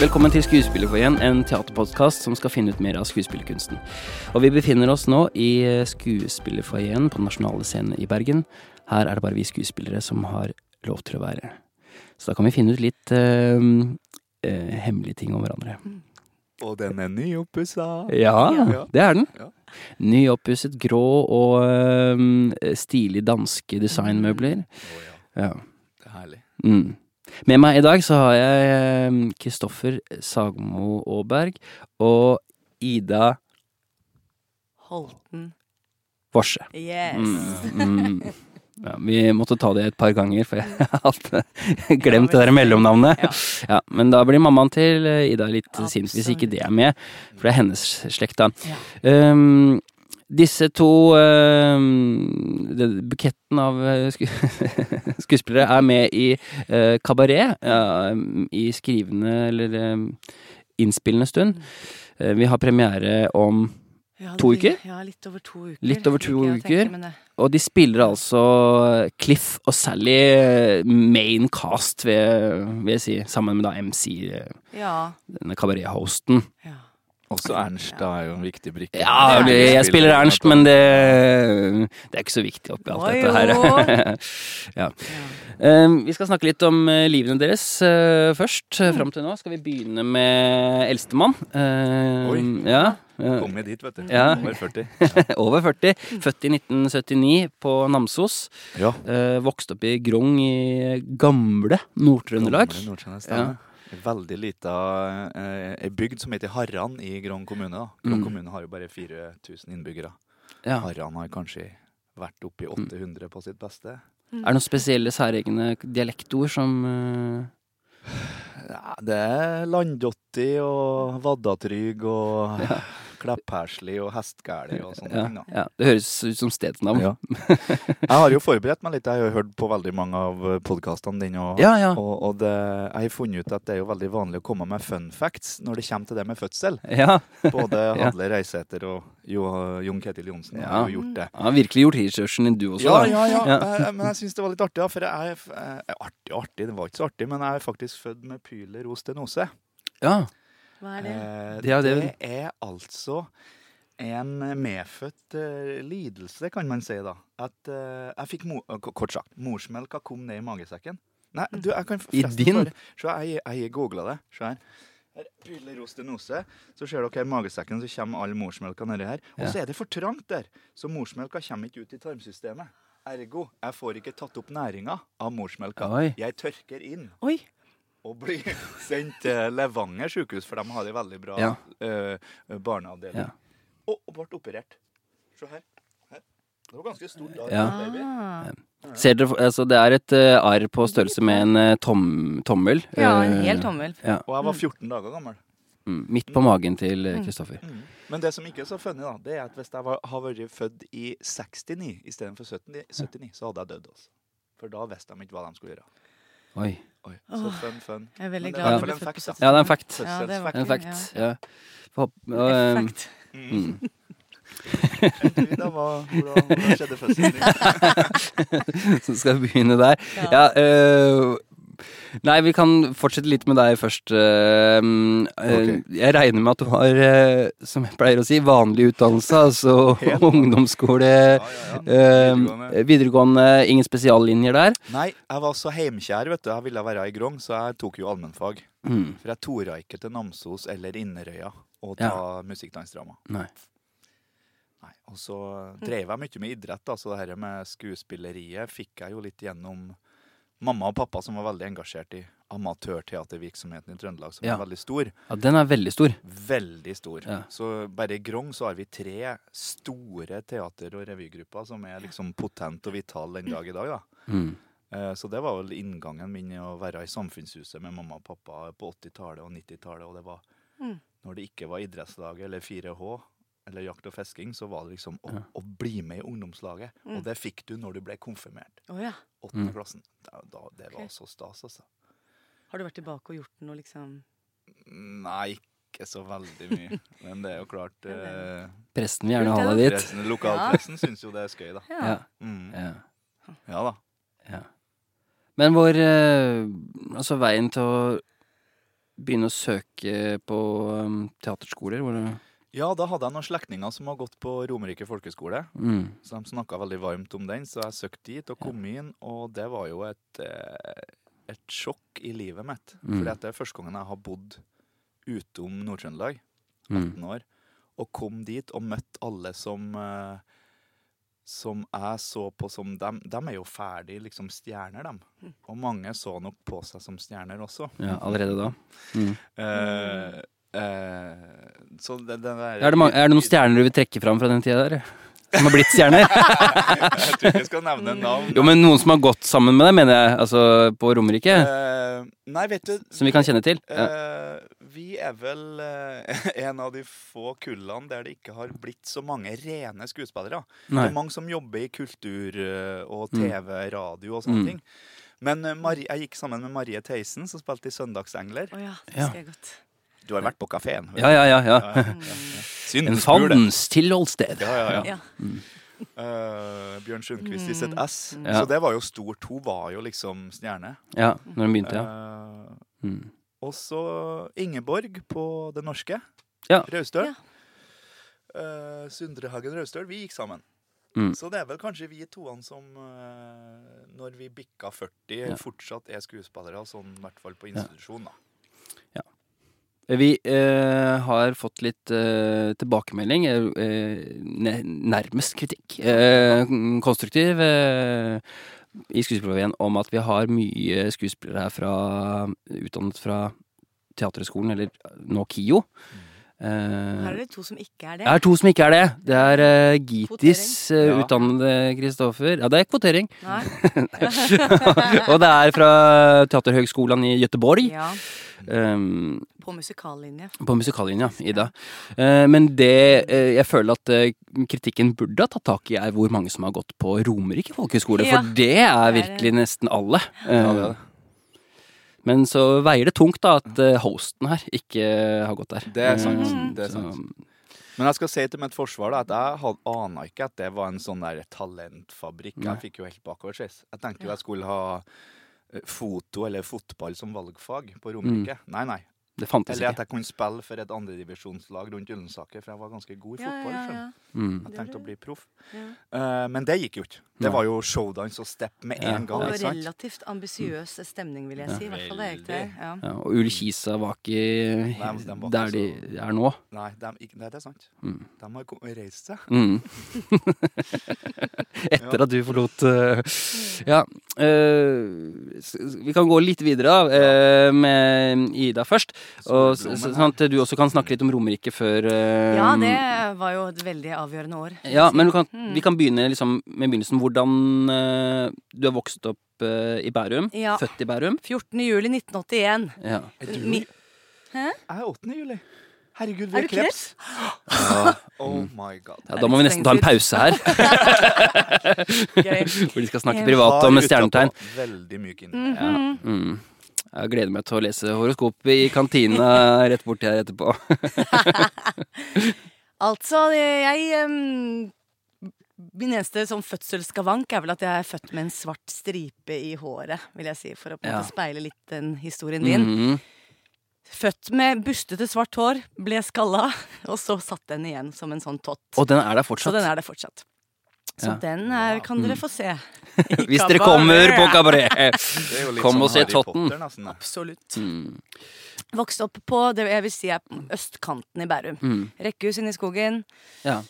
Velkommen til Skuespillerforeningen, en teaterpodkast som skal finne ut mer av skuespillerkunsten. Og vi befinner oss nå i eh, Skuespillerforeningen på Den nasjonale scenen i Bergen. Her er det bare vi skuespillere som har lov til å være. Så da kan vi finne ut litt uh, uh, hemmelige ting om hverandre. Og den er nyoppussa. Ja, Ja. det er den. Ja. Nyoppusset, grå og eh, stilig danske designmøbler. Ja, Ja. det er herlig. Mm. Med meg i dag så har jeg Kristoffer Sagmo Aaberg og Ida Holten. Vorse. Yes. Mm, mm. Ja, vi måtte ta det et par ganger, for jeg hadde glemt det der mellomnavnet. Ja. Ja, men da blir mammaen til Ida litt sint hvis ikke det er med, for det er hennes slekt, da. Ja. Um, disse to uh, Buketten av uh, sku skuespillere er med i uh, Kabaret um, i skrivende eller innspillende stund. Uh, vi har premiere om Ja, To uker? Ja, litt over to uker. Litt over to uker. Og de spiller altså Cliff og Sally uh, main cast, vil, jeg si, sammen med da MC, uh, Ja. denne kabaret-hosten. ja. Også Ernst da er jo en viktig brikke. Ja, jeg spiller Ernst, men det, det er ikke så viktig oppi alt dette her. ja. ja. Um, vi skal snakke litt om uh, livene deres uh, først. Uh, Fram til nå skal vi begynne med eldstemann. Uh, Oi. Ja. Kom med dit, vet du. Ja. Over 40. over 40. Født i 1979 på Namsos. Ja. Uh, vokste opp i Grong i gamle Nord-Trøndelag. Stemmer. En Veldig lita eh, bygd som heter Harran i Grong kommune. da. Grong Mm. kommune har jo bare 4000 innbyggere. Ja. Harran har kanskje vært oppi 800 på sitt beste. Er det noen spesielle særegne dialektord som uh, Ja, det er Landdotti og vaddatrygg og Klepphersli og Hestgæli og sånne ja, ting. da. ja, Det høres ut som stedsnavn. Ja. Jeg har jo forberedt meg litt. Jeg har jo hørt på veldig mange av podkastene dine. Og, Ja, ja. og, og det, jeg har funnet ut at det er jo veldig vanlig å komme med fun facts når det kommer til det med fødsel. ja. Både Ja. Hadle Reisæter og jo, Jon Ketil Johnsen Ja. har jo gjort det. Han har virkelig gjort researchen din, du også. Ja, da. ja, ja. Ja. Eh, Men jeg syns det var litt artig, da, for jeg er eh, artig, artig, det var ikke så artig, men jeg er faktisk født med pyler pylerostenose. ja. Hva er det? Eh, Ja, det, det- er altså en medfødt uh, lidelse, kan man si da. At uh, jeg fikk, mo kort sagt, morsmelka kom ned i magesekken. Nei, du, jeg kan I din? bare Se, jeg jeg googla det. Se her. Her, Pylerostenose. Så ser dere her magesekken, så kommer all morsmelka nedi her. Og Ja. så er det for trangt der, så morsmelka kommer ikke ut i tarmsystemet. Ergo, jeg får ikke tatt opp næringa av morsmelka. Oi. Jeg tørker inn Oi. Og blir sendt til Levanger sykehus, for de har en veldig bra Ja. uh, barneavdeling. Ja. Og, og ble operert. Se her. her. Det var ganske stort arr. Ja. baby. Ser dere, altså det er et uh, arr på størrelse med en uh, tom, tommel. Ja, en hel tommel. Ja, Og jeg var 14 dager gammel. mm, midt på magen til eh, Kristoffer. Men det som ikke er så funny, da, det er at hvis jeg var, har vært født i 69 istedenfor 79, 79, så hadde jeg dødd. Altså. For da visste de ikke hva de skulle gjøre. Oi. Oi, Så fun, fun. Jeg er veldig glad for fact, da. Ja, det er en fact. Ja, det er En fact. ja. Ja. Mm. Da var, hvordan, hvordan skjedde fødselen din? Så skal vi begynne der. Ja, eh, Nei, vi kan fortsette litt med deg først. eh, eh, Ok. Jeg regner med at du har, eh, som jeg pleier å si, vanlig utdannelse. Altså ungdomsskole, Ja, ja, ja. Videregående. videregående, ingen spesiallinjer der. Nei, jeg var så heimkjær, vet du. Jeg ville være i Grong, så jeg tok jo allmennfag. Mm. For jeg torde ikke til Namsos eller Inderøya og ta musikkdansdrama. Nei. Nei, Og så drev jeg mye med idrett, da, så det her med skuespilleriet fikk jeg jo litt gjennom mamma og pappa, som var veldig engasjert i amatørteatervirksomheten i Trøndelag, som Ja. er veldig stor. Ja, den er veldig stor. Veldig stor. Ja. Så bare i Grong så har vi tre store teater- og revygrupper som er liksom potent og vital den dag i dag. da. Mm. Eh, Så det var vel inngangen min i å være i samfunnshuset med mamma og pappa på 80-tallet og 90-tallet. Og det var Mm. når det ikke var idrettslaget eller 4H eller jakt og fisking, så var det liksom å, Ja. å bli med i ungdomslaget. Mm. Og det fikk du når du ble konfirmert. Oh, ja. Åttende Mm. klassen. Da, da, det var så stas, altså. Har du vært tilbake og gjort noe, liksom? Nei, ikke så veldig mye. Men det er jo klart eh, Presten vil gjerne ha deg dit. pressen, Lokalpressen syns jo det er skøy, da. Ja. Mm. Ja. Ja da. Ja. Men hvor eh, Altså, veien til å begynne å søke på um, teaterskoler? Hvor det, Ja, da hadde jeg noen slektninger som har gått på Romerike folkeskole. mm, Så de snakka veldig varmt om den, så jeg søkte dit og kom inn, og det var jo et, eh, et sjokk i livet mitt. Mm. For det er første gangen jeg har bodd utom Nord-Trøndelag, mm, 18 år, og kom dit og møtt alle som eh, som jeg så på som dem, dem er jo ferdig liksom stjerner, dem. Og mange så nok på seg som stjerner også. ja, allerede da. Mm. Eh, så det, den der Er, det mange, er det noen stjerner du vil trekke fram fra den tida der? Som har blitt stjerner? Jeg tror ikke jeg skal nevne navn. Jo, men noen som har gått sammen med deg, mener jeg. Altså på Romerike. Uh, nei, vet du Som vi kan kjenne til. Ja. eh, vi er vel uh, en av de få kullene der det ikke har blitt så mange rene skuespillere. Det er mange som jobber i kultur eh, og Mm. TV, radio og sånne Mm. ting. Men eh, Mari, jeg gikk sammen med Marie Theisen, som spilte i Søndagsengler. Oh, ja, det Ja. husker jeg godt. Du har vært på kafeen? Ja, ja, ja. ja. ja. Synd En fandens tilholdssted. Ja, ja, ja. Ja. Uh, Bjørn Sundquist i sitt Mm. S. Ja. Så det var jo stort. Hun var jo liksom stjerne. Ja, når hun begynte, ja. Uh, Mm. Og så Ingeborg på Det Norske. Ja. Raustøl. Ja. Eh, Sundre Raustøl. Vi gikk sammen. Mm. Så det er vel kanskje vi toene som, når vi bikka 40, Ja. fortsatt er skuespillere, sånn i hvert fall på institusjon, da. Vi eh, har fått litt eh, tilbakemelding, eh, nærmest kritikk, eh, konstruktiv, eh, i Skuespillerforeningen om at vi har mye skuespillere her fra, utdannet fra Teaterhøgskolen, eller nå KIO. Eh, Her er det to som ikke er det. det er to som ikke er det. Det er eh, Gitis eh, utdannede Kristoffer. Ja, det er kvotering. Nei. Og det er fra Teaterhøgskolen i Gøteborg. Ja, Um, på musikallinje. på musikallinja, Ida. Eh, men det eh, jeg føler at eh, kritikken burde ha tatt tak i, er hvor mange som har gått på Romerike folkehøgskole. Ja. For det er virkelig nesten alle. Ja, det er det. Men så veier det tungt da at hosten her ikke har gått der. Det er sant. Eh, Det er så- sant. Men jeg skal si til mitt forsvar da, at jeg ana ikke at det var en sånn der talentfabrikk. Nei. Jeg fikk jo helt bakoversveis. Jeg tenkte jo jeg skulle ha foto eller fotball som valgfag på Romerike. Nei, nei. Det fantes Eller at jeg kunne spille for et andredivisjonslag rundt Ullensaker, for jeg var ganske god i fotball. ja, ja, ja. Mm. Jeg tenkte å bli proff. ja. Eh, men det gikk jo ikke. Det var jo showdance og step med Ja. en gang. Og ikke sant? relativt ambisiøs stemning, vil jeg Ja. si. I hvert fall det gikk til. Ja. Ja, og Ullkisa var ikke Nei, de var der ikke de er nå. Nei, de, ikke, nei, det er sant. Mm. De har reist seg. Mm. Etter at du forlot uh, Ja. eh, s- vi kan gå litt videre eh, med Ida først. Og, sånn at du også kan snakke litt om Romerike før uh, ja, det var jo et veldig avgjørende år. Ja, si. men du kan, Mm. vi kan begynne liksom med begynnelsen. Hvordan uh, Du har vokst opp uh, i Bærum. Ja. Født i Bærum. 14. juli 1981. Ja. Er du Mi- Jeg er 8. juli. Herregud, vi Er er kreps. Ja. Oh my god. ja, da må vi nesten ta en pause her. Hvor de skal snakke privat om Har stjernetegn. Veldig myk inn. Ja Mm. Jeg gleder meg til å lese horoskopet i kantina rett borti her etterpå. Altså, jeg Min eneste sånn fødselsskavank er vel at jeg er født med en svart stripe i håret, vil jeg si, for å på en Ja. måte speile litt den historien din. Mhm. Født med bustete svart hår, ble skalla, og så satt den igjen som en sånn tott. Og den er der Så den er det fortsatt. Så Ja. den er, kan dere få se. Hvis dere kommer på kabaret. Kom og se Totten. Potter, Absolutt. Mm. Vokste opp på det jeg vil si er østkanten i Bærum. Mm. Rekkehus inne i skogen. Ja.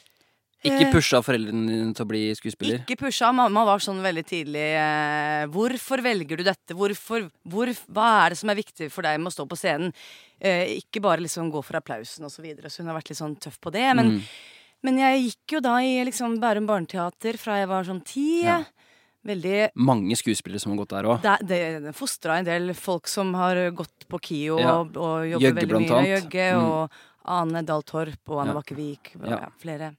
Ikke Eh, pusha foreldrene dine til å bli skuespiller? Ikke pusha. Mamma var sånn veldig tidlig eh, Hvorfor velger du dette? Hvorfor, hvor, hva er det som er viktig for deg med å stå på scenen? Eh, ikke bare liksom gå for applausen og så videre. Så hun har vært litt sånn tøff på det. Men, Mm. Men jeg gikk jo da i liksom Bærum barneteater fra jeg var sånn ti. Ja. Veldig Mange skuespillere som har gått der òg. det, det, det fostra en del folk som har gått på KIO Ja. og, og jobber Jøgge, veldig mye. Jøgge. Mm. Og Ane Dahl Torp og Anne Ja. Bakkevik. og Ja. Ja. flere.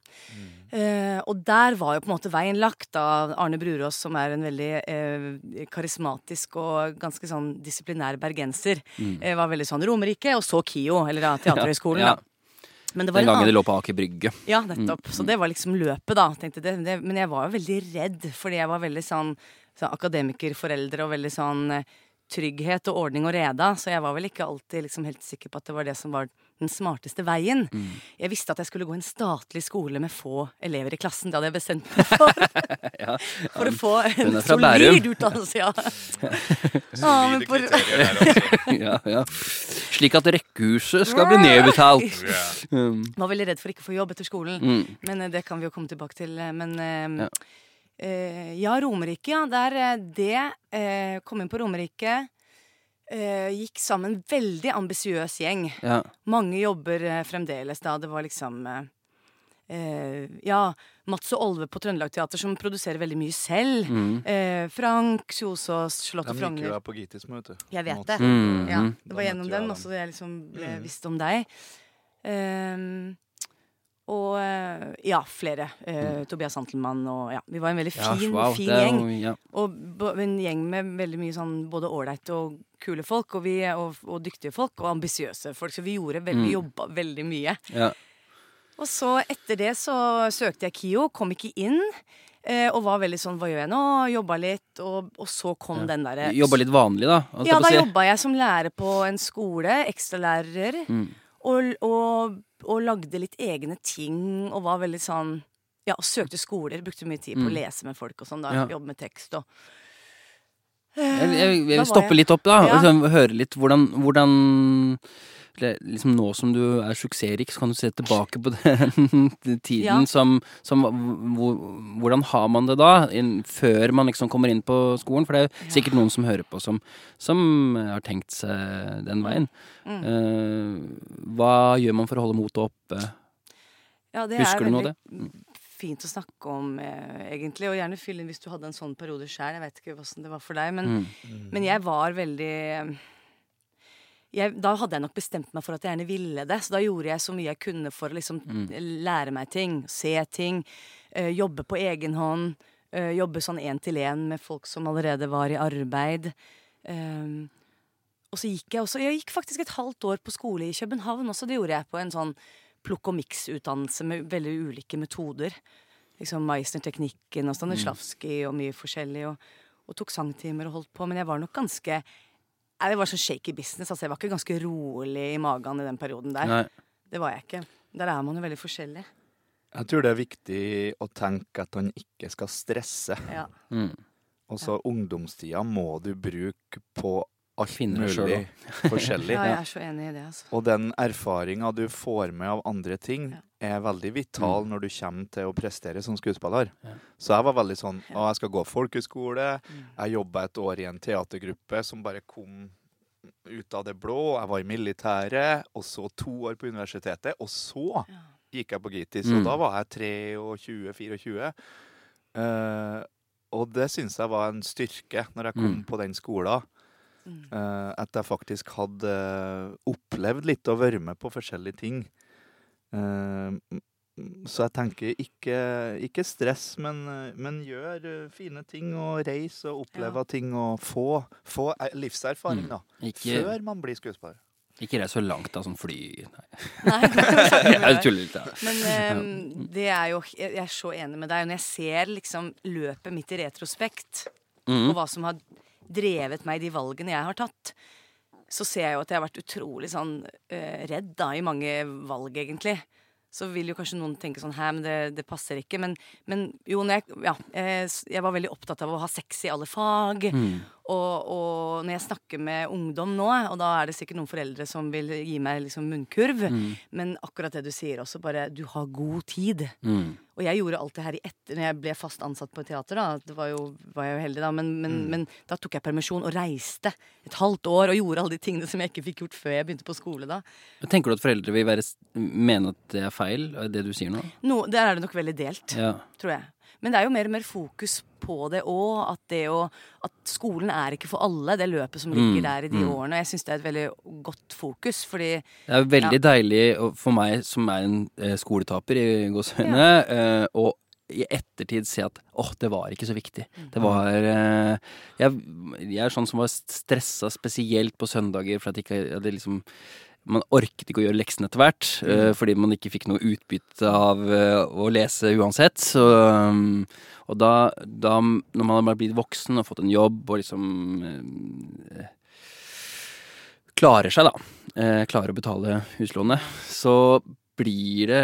Eh, og der var jo på en måte veien lagt av Arne Brurås, som er en veldig eh, karismatisk og ganske sånn disiplinær bergenser. Mm. Eh, var veldig sånn Romerike, og så KIO, eller da Teaterhøgskolen. Ja. da. Men det var Den en gangen annen det lå på Aker Brygge. ja, nettopp. Mm, Så det var liksom løpet, da. Tenkte det, det, men jeg var jo veldig redd, fordi jeg var veldig sånn, sånn akademikerforeldre og veldig sånn eh, trygghet og ordning og reda, så jeg var vel ikke alltid liksom helt sikker på at det var det som var den smarteste veien. Mm. Jeg visste at jeg skulle gå i en statlig skole med få elever i klassen. Det hadde jeg bestemt meg for. Ja, For å få en solid utdannelse, ja. Ah, men Solide kriterier der, altså. ja, ja. Slik at rekkehuset skal bli nedbetalt. Ja. Um, var veldig redd for ikke å få jobb etter skolen. mm. Men eh, det kan vi jo komme tilbake til. eh, Men um, Ja. Uh, ja, Romerike, ja. Der det uh, Kom inn på Romerike. Eh, gikk sammen veldig ambisiøs gjeng. Ja. Mange jobber eh, fremdeles da. Det var liksom eh, eh, Ja, Mats og Olve på Trøndelag Teater som produserer veldig mye selv. Mm. Eh, Frank Kjosås, Charlotte De gikk jo Frogner. der på vet du. Jeg vet det. Mm. Ja, det var gjennom den dem. også jeg liksom ble Mm. visst om deg. Ehm, og eh, ja, flere. Eh, Tobias Santelmann og ja. Vi var en veldig Ja, fin, wow, fin gjeng. er ja. Og en gjeng med veldig mye sånn både ålreite og kule folk, og, vi, og, og dyktige folk, og ambisiøse folk. Så vi gjorde veldig, Mm. jobba veldig mye. Ja. Og så etter det så søkte jeg KIO, kom ikke inn. Eh, og var veldig sånn hva gjør jeg nå? Jobba litt, og, og så kom Ja. den derre Jobba litt vanlig, da? Ja, da si. jobba jeg som lærer på en skole, ekstralærer. Mm. Og, og, og lagde litt egne ting og var veldig sånn Ja, og søkte skoler. Brukte mye tid på å Mm. lese med folk og sånn. da Ja. Jobbe med tekst og Jeg, jeg, jeg vil stoppe litt opp, da. Ja. Og liksom høre litt hvordan, hvordan liksom Nå som du er suksessrik, så kan du se tilbake på den tiden Ja. som, som hvor, Hvordan har man det da, inn, før man liksom kommer inn på skolen? For det er Ja. sikkert noen som hører på, som, som har tenkt seg den veien. Mm. Uh, hva gjør man for å holde motet oppe? Ja, det Husker er du noe av det? fint å snakke om, eh, egentlig. Og gjerne fyll inn hvis du hadde en sånn periode sjøl. Jeg vet ikke hvordan det var for deg. Men, Mm. men jeg var veldig jeg, Da hadde jeg nok bestemt meg for at jeg gjerne ville det. Så da gjorde jeg så mye jeg kunne for å liksom Mm. lære meg ting, se ting. øh, jobbe på egen hånd. Øh, jobbe sånn én til én med folk som allerede var i arbeid. Um, og så gikk jeg også Jeg gikk faktisk et halvt år på skole i København også. Det gjorde jeg på en sånn plukk og miks-utdannelse med veldig ulike metoder. Liksom Meisner-teknikken og Stanislavskij og mye forskjellig. Og, og tok sangtimer og holdt på. Men jeg var nok ganske Nei, Det var så shaky business. Altså, jeg var ikke ganske rolig i magen i den perioden der. Nei. Det var jeg ikke. Der er man jo veldig forskjellig. Jeg tror det er viktig å tenke at han ikke skal stresse. Ja. Mm. Og så ungdomstida må du bruke på alt mulig forskjellig. ja, jeg er så enig i det, altså. Og den erfaringa du får med av andre ting, er veldig vital når du kommer til å prestere som skuespiller. Ja. Så jeg var veldig sånn Å, jeg skal gå folkehøyskole. Mm. Jeg jobba et år i en teatergruppe som bare kom ut av det blå. Jeg var i militæret, og så to år på universitetet. Og så Ja. gikk jeg på GITIS, Mm. og da var jeg 23-24. Uh, og det syns jeg var en styrke når jeg kom Mm. på den skolen. Mm. Eh, at jeg faktisk hadde opplevd litt å være med på forskjellige ting. Eh, så jeg tenker ikke, ikke stress, men, men gjør eh, fine ting og reis og oppleve Ja. ting og få, få livserfaring, livserfaring, Mm. Ikke, Før man blir skuespiller. ikke reis så langt, da, som fly Nei, Nei, jeg tuller litt. da. Men um, det er jo Jeg jeg er så enig med deg. Når jeg ser liksom løpet mitt i retrospekt, Mm. og hva som har drevet meg i de valgene jeg har tatt, så ser jeg jo at jeg har vært utrolig sånn uh, redd da i mange valg, egentlig. Så vil jo kanskje noen tenke sånn Hæ, men det, det passer ikke. Men, men jo, jeg, ja, jeg, jeg var veldig opptatt av å ha sex i alle fag. Mm. Og, og når jeg snakker med ungdom nå, og da er det sikkert noen foreldre som vil gi meg liksom munnkurv, Mm. men akkurat det du sier også, bare du har god tid. Mm. Og jeg gjorde alt det her i etter når jeg ble fast ansatt på teater. da Det var jo, var jeg jo heldig, da. Men, men, men da tok jeg permisjon og reiste et halvt år og gjorde alle de tingene som jeg ikke fikk gjort før jeg begynte på skole. da Tenker du at foreldre vil være, mene at det er feil, det du sier nå? no, Der er det nok veldig delt, Ja. tror jeg. Men det er jo mer og mer fokus på det òg. At, det å- at skolen er ikke for alle, det løpet som ligger Mm, der i de mm. årene. Jeg syns det er et veldig godt fokus, fordi Det er veldig deilig for meg som er en eh, skoletaper i gåseøyne, eh, å i ettertid se at åh, det var ikke så viktig. Mm. Det var eh, jeg, jeg er sånn som var stressa spesielt på søndager for at jeg ikke hadde liksom man orket ikke å gjøre leksene etter hvert, mm. fordi man ikke fikk noe utbytte av eh, å lese uansett. Så, um, og da, da, når man har blitt voksen og fått en jobb og liksom eh, klarer seg, da, eh, klarer å betale huslånet, så blir det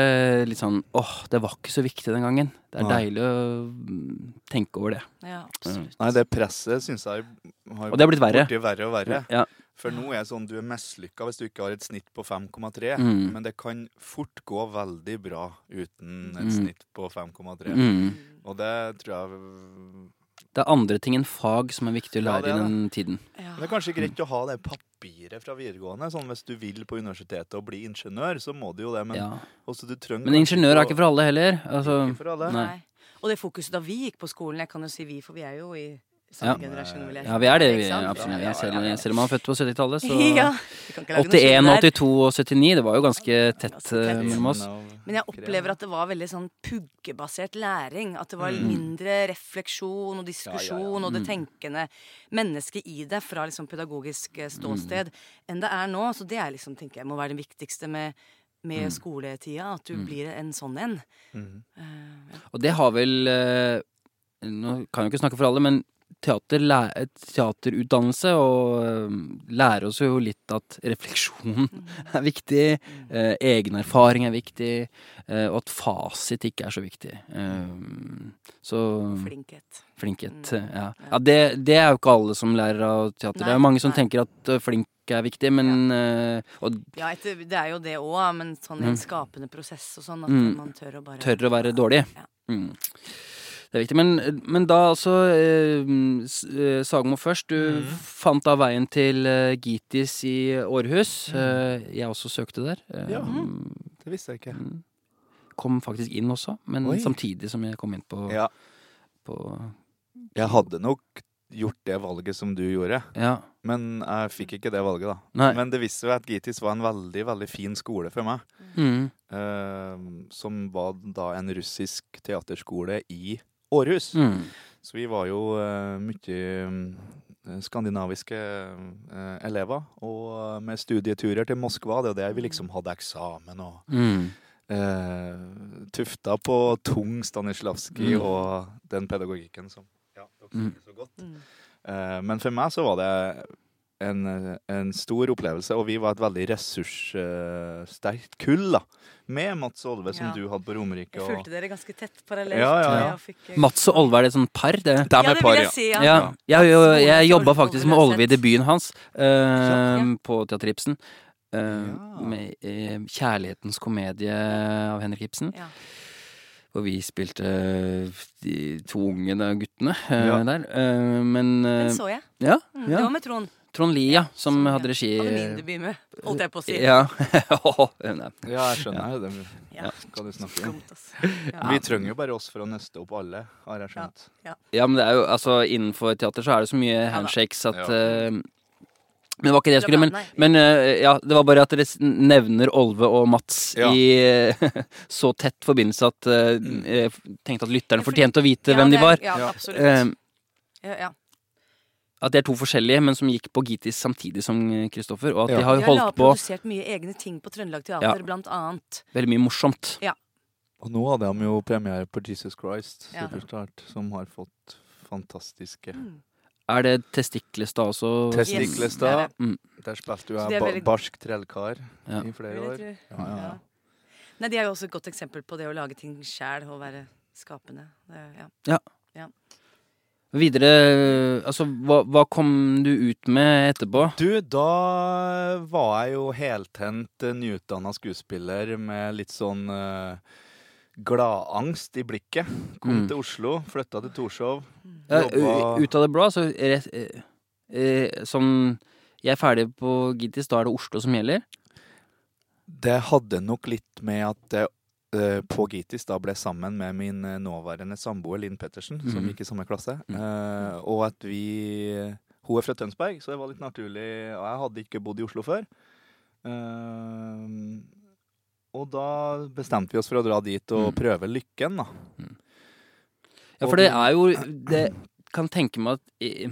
litt sånn åh, det var ikke så viktig den gangen. Det er Nei. deilig å mm, tenke over det. Ja, absolutt. Nei, det presset syns jeg har Og det har blitt verre. blitt verre og verre. Ja. For nå er det sånn du er mislykka hvis du ikke har et snitt på 5,3. Mm. Men det kan fort gå veldig bra uten et Mm. snitt på 5,3. Mm. Og det tror jeg Det er andre ting enn fag som er viktig å lære er i den tiden. Ja. Det er kanskje greit å ha det papiret fra videregående. Sånn Hvis du vil på universitetet og bli ingeniør, så må du jo det. Men, Ja. også du Men ingeniør er ikke for alle heller. Altså, Ikke for alle. Nei. Og det fokuset da vi gikk på skolen, jeg kan jo si vi, for vi er jo i Ja. generasjon, vil jeg si. ja, vi er det. Vi absolutt. Ja, ja, Selv, ja, ja. selv om man er født på 70-tallet, så Ja. Vi kan ikke lage noe 81, 82 og 79, det var jo ganske tett eh, mellom oss. Men jeg opplever at det var veldig sånn puggebasert læring. At det var Mm. mindre refleksjon og diskusjon og det Mm. tenkende mennesket i det fra liksom pedagogisk eh, ståsted enn det er nå. Så det er liksom, tenker jeg, må være det viktigste med, med Mm. skoletida. At du Mm. blir en sånn en. Eh, ja. Og det har vel Nå kan jeg jo ikke snakke for alle, men teater, teaterutdannelse og eh, lærer oss jo litt at refleksjon er viktig, eh, egen erfaring er viktig, eh, og at fasit ikke er så viktig. Eh, så Flinkhet. flinkhet, Mm. ja. ja det, det er jo ikke alle som lærer av teater. det er jo mange som nei. tenker at eh, flink er viktig, men Ja, Og Ja, etter, det er jo det òg, men sånn en Mm. skapende prosess og sånn. At Mm. man tør å bare tør å være dårlig. Ja. Mm. Det er viktig. Men, men da altså eh, eh, Sagmo først. Du mm. fant da veien til eh, Gitis i Århus. Eh, jeg også søkte der. Eh, Ja. mm, Det visste jeg ikke. Kom faktisk inn også, men Oi. samtidig som jeg kom inn på, Ja, på jeg hadde nok gjort det valget som du gjorde, Ja. men jeg fikk ikke det valget, da. Nei. Men det viste seg at Gitis var en veldig, veldig fin skole for meg. Mm. eh, som var da en russisk teaterskole i Århus. Mm. Så vi var jo uh, mye eh, skandinaviske uh, elever, og med studieturer til Moskva. Det var der vi liksom hadde eksamen og Mm. uh, tufta på tung Stanislavskij Mm. og den pedagogikken som ja, dere Mm. kjenner så godt. Mm. Eh, men for meg så var det en, en stor opplevelse, og vi var et veldig ressurssterkt kull, da. Med Mats og Olve, som Ja. du hadde på Romerike. Jeg fulgte dere ganske tett parallelt. Ja, ja, ja. og fikk, eh, Mats og Olve, er det sånn par, det? De Ja, det par, vil ja. jeg si, ja. Ja, jeg, jeg, jeg jobba faktisk med Olve i debuten hans uh, Ja. på Teater Ibsen. Uh, Ja. Med eh, 'Kjærlighetens komedie' av Henrik Ibsen. Ja. Og vi spilte de to unge da, guttene Ja. der. Eh, men Den så jeg. ja, Mm, ja. Det var med Trond. Trond Lie, som Som- hadde regi Hadde min debut med, holdt jeg på å si. Ja. Ja, jeg skjønner jo det. Ja. Skal du snakke om? Ja. Vi trenger jo bare oss for å nøste opp alle, har jeg skjønt. ja, men det er jo altså Innenfor teater så er det så mye handshakes at Ja. eh, Men det var ikke det jeg skulle. Men, men eh, ja, det var bare at dere nevner Olve og Mats Ja. i så tett forbindelse at eh, Mm. jeg tenkte at lytterne fortjente å vite Ja, hvem de det de var. Ja, Ja. absolutt. Uh, ja, ja. At de er to forskjellige, men som gikk på Gitis samtidig som Kristoffer. Og at Ja. de har holdt på De har produsert mye egne ting på Trøndelag Teater, Ja. blant annet. veldig mye morsomt. Og nå hadde de jo premiere på Jesus Christ, Ja. Superstart, som har fått fantastiske Mm. Er det Testiklestad også? Testiklestad. Yes. Mm. Der spilte jo en jeg er veldig- barsk trellkar Ja. i flere år. Ja, ja, ja. Nei, De er jo også et godt eksempel på det å lage ting sjæl og være skapende. Det, ja. Videre, altså hva, hva kom du ut med etterpå? Du, da var jeg jo heltent eh, nyutdanna skuespiller med litt sånn uh, gladangst i blikket. Kom Mm. til Oslo, flytta til Torshov. Ja, ut av det blå, altså rett, eh, eh, sånn Jeg er ferdig på Gittis, da er det Oslo som gjelder? Det hadde nok litt med at det eh, på Gitis da ble sammen med min eh, nåværende samboer Linn Pettersen, som Mhm. gikk i samme klasse. Mm. Eh, og at vi Hun er fra Tønsberg, så det var litt naturlig. Og jeg hadde ikke bodd i Oslo før. Eh, og da bestemte vi oss for å dra dit og Mm. prøve lykken, da. Ja, for det er jo Det kan tenke meg at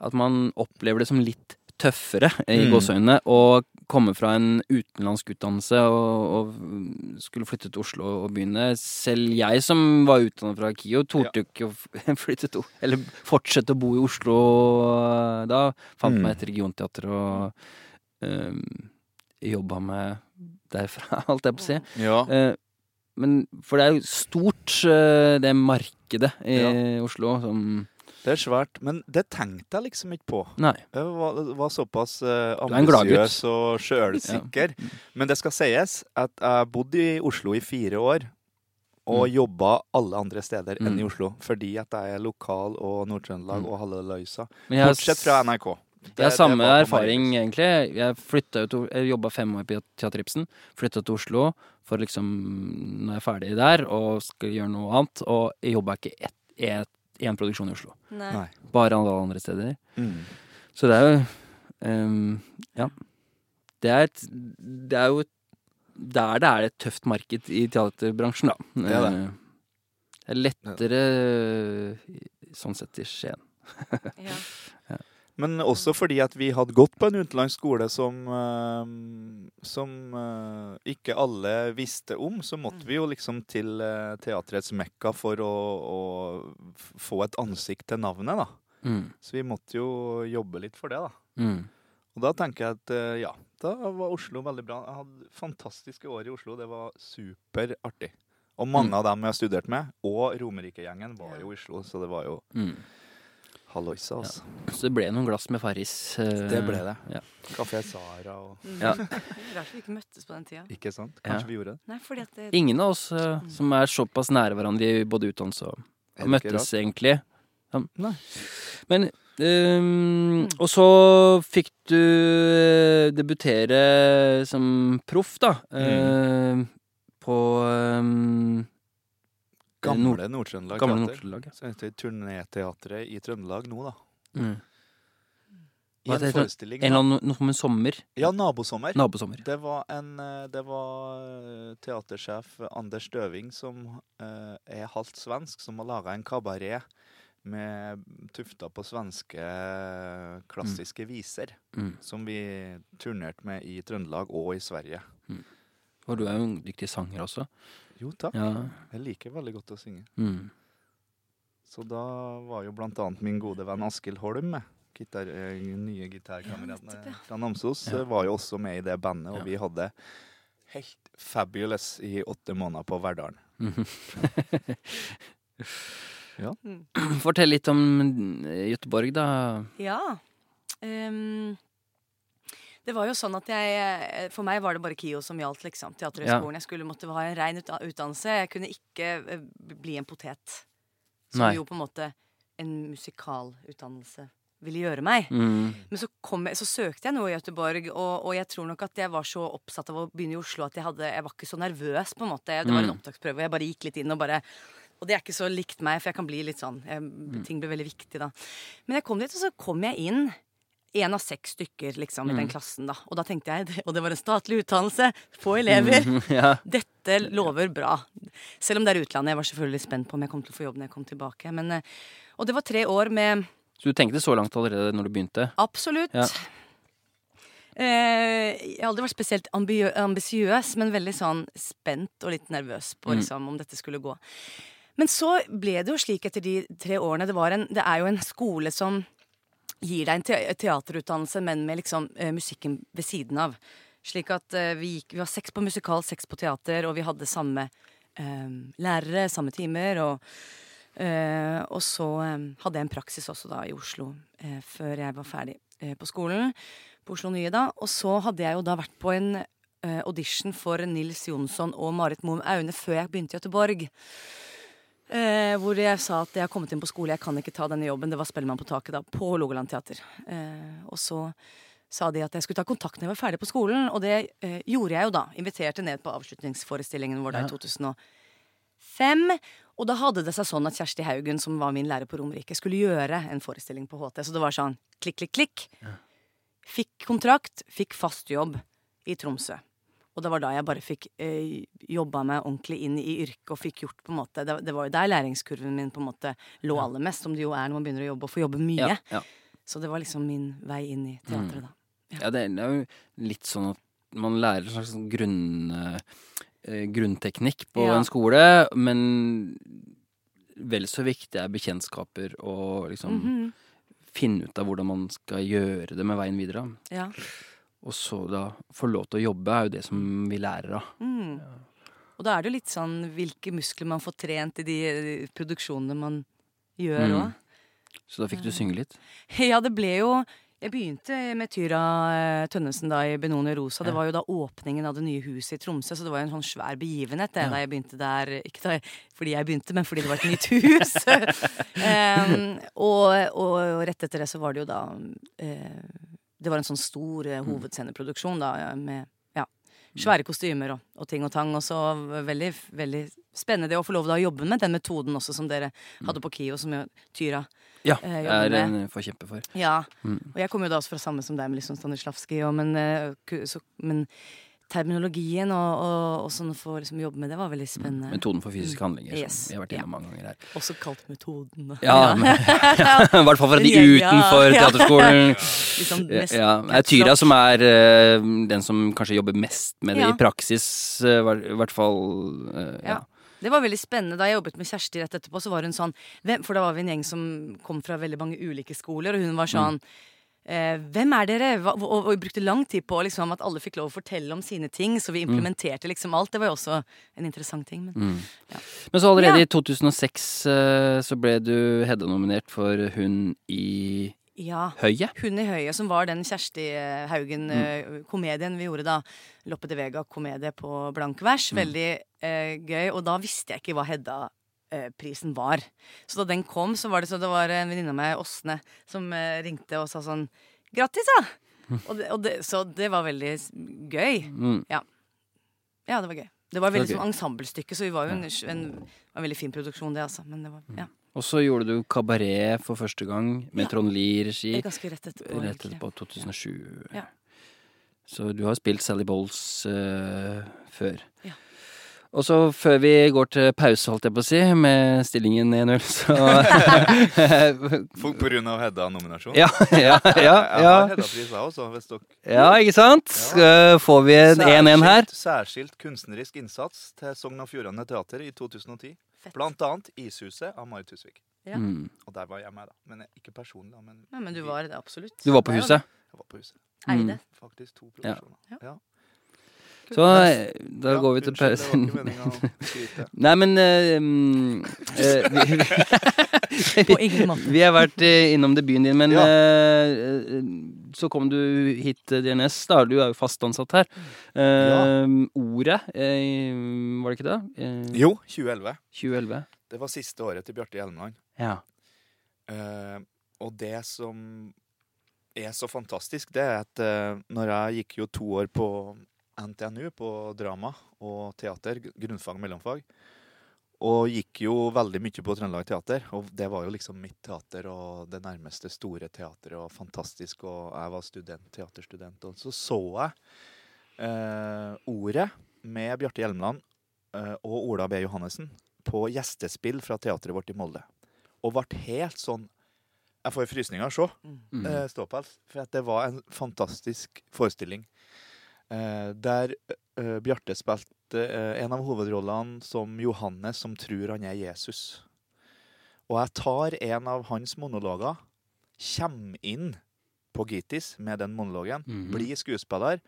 At man opplever det som litt tøffere, i Mm. gåseøynene, å komme fra en utenlandsk utdannelse og, og skulle flytte til Oslo og begynne. Selv jeg som var utdannet fra KIO, torde ikke å flytte til Eller fortsette å bo i Oslo eh, da. Fant Mm. meg et regionteater og um, jobba med derfra, alt jeg på å si. Ja. Uh, men for det er jo stort, uh, det markedet i Ja. Oslo som Det er svært. Men det tenkte jeg liksom ikke på. Nei. Jeg var, var såpass uh, er ambisiøs og sjølsikker. Men det skal sies at jeg bodde i Oslo i fire år. Og Mm. jobba alle andre steder enn i Mm. Oslo. Fordi at jeg er lokal og Nord-Trøndelag Mm. og halve løysa. Men jeg har Bortsett fra NRK. Det- Jeg har samme erfaring, egentlig. Jeg Jeg jobba fem år på Teater Ibsen. Flytta til Oslo for liksom Nå er ferdig der og skal gjøre noe annet. Og jeg jobba ikke ett ett- én produksjon i Oslo. Nei. Bare alle andre steder. Mm. Så det er jo um, Ja. Det er, et, det er jo der det er et tøft marked i teaterbransjen, da. Det er det. Eh, Det er lettere sånn sett i Skien. Ja. Men også fordi at vi hadde gått på en utenlandsk skole som, eh, som eh, ikke alle visste om, så måtte vi jo liksom til eh, teatrets mekka for å, å få et ansikt til navnet, da. Mm. Så vi måtte jo jobbe litt for det, da. Mm. Og da tenker jeg at ja, da var Oslo veldig bra. Jeg hadde fantastiske år i Oslo. Det var superartig. Og mange Mm. av dem jeg har studert med, og Romerike-gjengen, var jo i Oslo, så det var jo Mm. Halloisa, altså. Så det ble noen glass med Farris. Uh, Det ble det. Ja. Kafé Sara og Mm. Ja. Rart vi ikke møttes på den tida. Ikke sant? Ja. Kanskje vi gjorde det? Nei, fordi at det, Ingen av oss eh, som er såpass nære hverandre i både utdannelse og, møttes rart? egentlig. Ja. Nei. Men um, Og så fikk du eh, debutere som proff, da. Mm. Uh, på Nord- Gamle Nord-Trøndelag Teater. Nord-Trøndelag. ja. Så heter Turnéteatret i Trøndelag nå, da. Mm. I en forestilling. En eller annen noe som sommer. Ja, Nabosommer. Nabosommer. Det var en eh, Det var eh, teatersjef Anders Døving som eh, er halvt svensk, som har laga en kabaret med tufta på svenske klassiske klassiske viser. Mm. Som vi turnerte med i Trøndelag og i Sverige. Og du er jo en dyktig sanger også. Jo, takk. Ja. Jeg liker veldig godt å synge. Mm. Så da var jo blant annet min gode venn Askild Holm med. Gitar, eh, nye gitarkameraten Ja, fra Namsos Ja. eh, var jo også med i det bandet, og Ja. vi hadde helt fabulous i åtte måneder på Verdalen. Mhm. Mm. Fortell litt om Gøteborg Göteborg, da. Ja. Ehm, det var jo sånn at jeg eh, For meg var det bare KIO som gjaldt, liksom. Teaterhøgskolen. Jeg skulle måtte ha en rein utdannelse. Jeg kunne ikke eh, bli en potet. Som Nei. jo på en måte en musikalutdannelse ville gjøre meg. Mm. Men så, kom jeg, så søkte jeg noe i Göteborg, og, og jeg tror nok at jeg var så oppsatt av å begynne i Oslo at jeg, hadde, jeg var ikke så nervøs, på en måte. Det var en Mm. opptaksprøve, og jeg bare gikk litt inn og bare Og det er ikke så likt meg, for jeg kan bli litt sånn jeg, Mm. Ting blir veldig viktig da. Men jeg kom dit, og så kom jeg inn. En av seks stykker liksom, i den Mm. klassen. da Og da tenkte jeg, og det var en statlig utdannelse, få elever. Ja. Dette lover bra. Selv om det er utlandet. Jeg var selvfølgelig spent på om jeg kom til å få jobb når jeg kom tilbake. Men, eh, og det var tre år med Så du tenkte så langt allerede når du begynte? Absolutt. Ja. Eh, jeg har aldri vært spesielt ambi- ambisiøs, men veldig sånn spent og litt nervøs på Mm. liksom, om dette skulle gå. Men så ble det jo slik etter de tre årene. Det, var en, det er jo en skole som gir deg en te teaterutdannelse, men med liksom eh, musikken ved siden av. Slik at eh, vi, gikk, vi var seks på musikal, seks på teater, og vi hadde samme eh, lærere, samme timer. og Uh, og så um, hadde jeg en praksis også da i Oslo uh, før jeg var ferdig uh, på skolen. På Oslo Nye da. Og så hadde jeg jo da vært på en audition for Nils Jonsson og Marit Moum Aune før jeg begynte i Göteborg. Eh, hvor jeg sa at jeg har kommet inn på skole, jeg kan ikke ta denne jobben. Det var Spellemann på taket da, på Hålogaland teater. Eh, og så sa de at jeg skulle ta kontakt når jeg var ferdig på skolen, og det eh, gjorde jeg jo da. Inviterte ned på avslutningsforestillingen vår da Ja. i 2005. Og da hadde det seg sånn at Kjersti Haugen, som var min lærer på Romerike, skulle gjøre en forestilling på HT. Så det var sånn klikk, klikk, klikk. Fikk kontrakt, fikk fast jobb i Tromsø. Og det var da jeg bare fikk eh, jobba meg ordentlig inn i yrket og fikk gjort på en måte Det, det var jo der læringskurven min på en måte lå aller mest, som det jo er når man begynner å jobbe og får jobbe mye. Ja, ja. Så det var liksom min vei inn i teatret, da. Ja, det er det er jo litt sånn at man lærer en slags sånn grunn, eh, grunnteknikk på Ja. en skole, men vel så viktig er bekjentskaper og liksom Mhm. finne ut av hvordan man skal gjøre det med veien videre. Ja. Og så da få lov til å jobbe er jo det som vi lærer av. Mm. Og da er det jo litt sånn hvilke muskler man får trent i de eh, produksjonene man gjør Mm. Så da fikk du synge litt. Ja, det ble jo Jeg begynte med Tyra eh, Tønnesen da i Benoni Rosa. Det var jo da åpningen av det nye huset i Tromsø, så det var jo en sånn svær begivenhet det, Ja. da jeg begynte der. Ikke da, fordi jeg begynte, men fordi det var et nytt hus. um, og, og, og rett etter det så var det jo da eh, Det var en sånn stor eh, hovedsceneproduksjon da med ja, svære kostymer og, og ting og tang. Og så veldig, veldig spennende å få lov til å jobbe med den metoden også som dere hadde på KIO, som jo Tyra Ja, Eh, jobber er med- en forkjemper for. ja, Mm. og jeg kommer jo da også fra samme som deg med liksom Stanislavskij, men, eh, så, men terminologien og, og, og sånn å få liksom jobbe med det var veldig spennende. Metoden for fysiske handlinger, Yes. som vi har vært innom mange ganger her. Også kalt metoden. Ja, I hvert fall fra de Ja, ja, utenfor ja. teaterskolen. liksom mest ja. Det er Tyra som er uh, den som kanskje jobber mest med det Ja. i praksis, eh, i hvert fall. Uh, ja. Ja. Det var veldig spennende. Da jeg jobbet med Kjersti rett etterpå, så var hun sånn hvem, For da var vi en gjeng som kom fra veldig mange ulike skoler, og hun var sånn eh, hvem er dere? Hva, og, og vi brukte lang tid på liksom, at alle fikk lov å fortelle om sine ting, så vi implementerte liksom alt. Det var jo også en interessant ting. Men Mm. Ja. Men så allerede Ja. i 2006 eh, så ble du Hedda-nominert for Hun i ja. høyet. Hun i høyet, som var den Kjersti eh, Haugen-komedien vi gjorde da. Loppe de Vega-komedie på blank vers. Veldig eh, gøy. Og da visste jeg ikke hva Hedda-prisen var. Så da den kom, så var det så det var en venninne av meg, Åsne, som eh, ringte og sa sånn Grattis, da! Og det, og det, så det var veldig gøy. Mm. Ja, det var gøy. Det var veldig okay. som sånn ensemblestykke, så vi var jo en, en, en veldig fin produksjon, det, altså. Men det var ja. Og så gjorde du Kabaret for første gang med Ja. Trond Lie-regi. Er ganske rett etterpå. Rett etterpå, 2007. Ja. Så du har spilt Sally Bowles uh, før. Ja. Og så før vi går til pause, holdt jeg på å si, med stillingen 1-0, så Folk på grunn av Hedda-nominasjon. Ja, ja, ja. Jeg ja. har Hedda-prisa også, hvis dere Ja, ikke sant? Ja. Får vi en 1-1 her? Særskilt- kunstnerisk innsats til Sogn og Fjordane Teater i 2010. Fett. Blant annet Ishuset av Marit Husvik. Ja. Mm. Og der var jeg med, da. Men ikke personlig, da. Men Ja, men du var det absolutt. Du var på huset? jeg var på huset. det. Eide. Faktisk to Ja. produksjoner. Ja. Så da Ja, går vi til unnskyld, pausen. Det var ikke meningen å skryte. Nei, men uh, uh, eh, På vi, ingen måte. vi har vært eh, innom debuten din, men Ja. eh, eh, så kom du hit til DNS. Da du er jo fast ansatt her. Eh, Ordet, var det ikke det? Jo, 2011. 2011. Det var siste året til Bjarte Hjelmeland. Ja. Eh, og det som er så fantastisk, det er at når jeg gikk jo to år på NTNU, på drama og teater, grunnfag og mellomfag, og gikk jo veldig mye på Trøndelag Teater, og det var jo liksom mitt teater og det nærmeste store teateret, og fantastisk, og jeg var student, teaterstudent, og så så jeg eh, ordet med Bjarte Hjelmeland eh, og Ola B. Johannessen på gjestespill fra teatret vårt i Molde og ble helt sånn Jeg får frysninger av å se Mm. eh, ståpels, for at det var en fantastisk forestilling. Eh, der eh, Bjarte spilte eh, en av hovedrollene som Johannes som tror han er Jesus. Og jeg tar en av hans monologer, kommer inn på Gitis med den monologen, Mhm. blir skuespiller.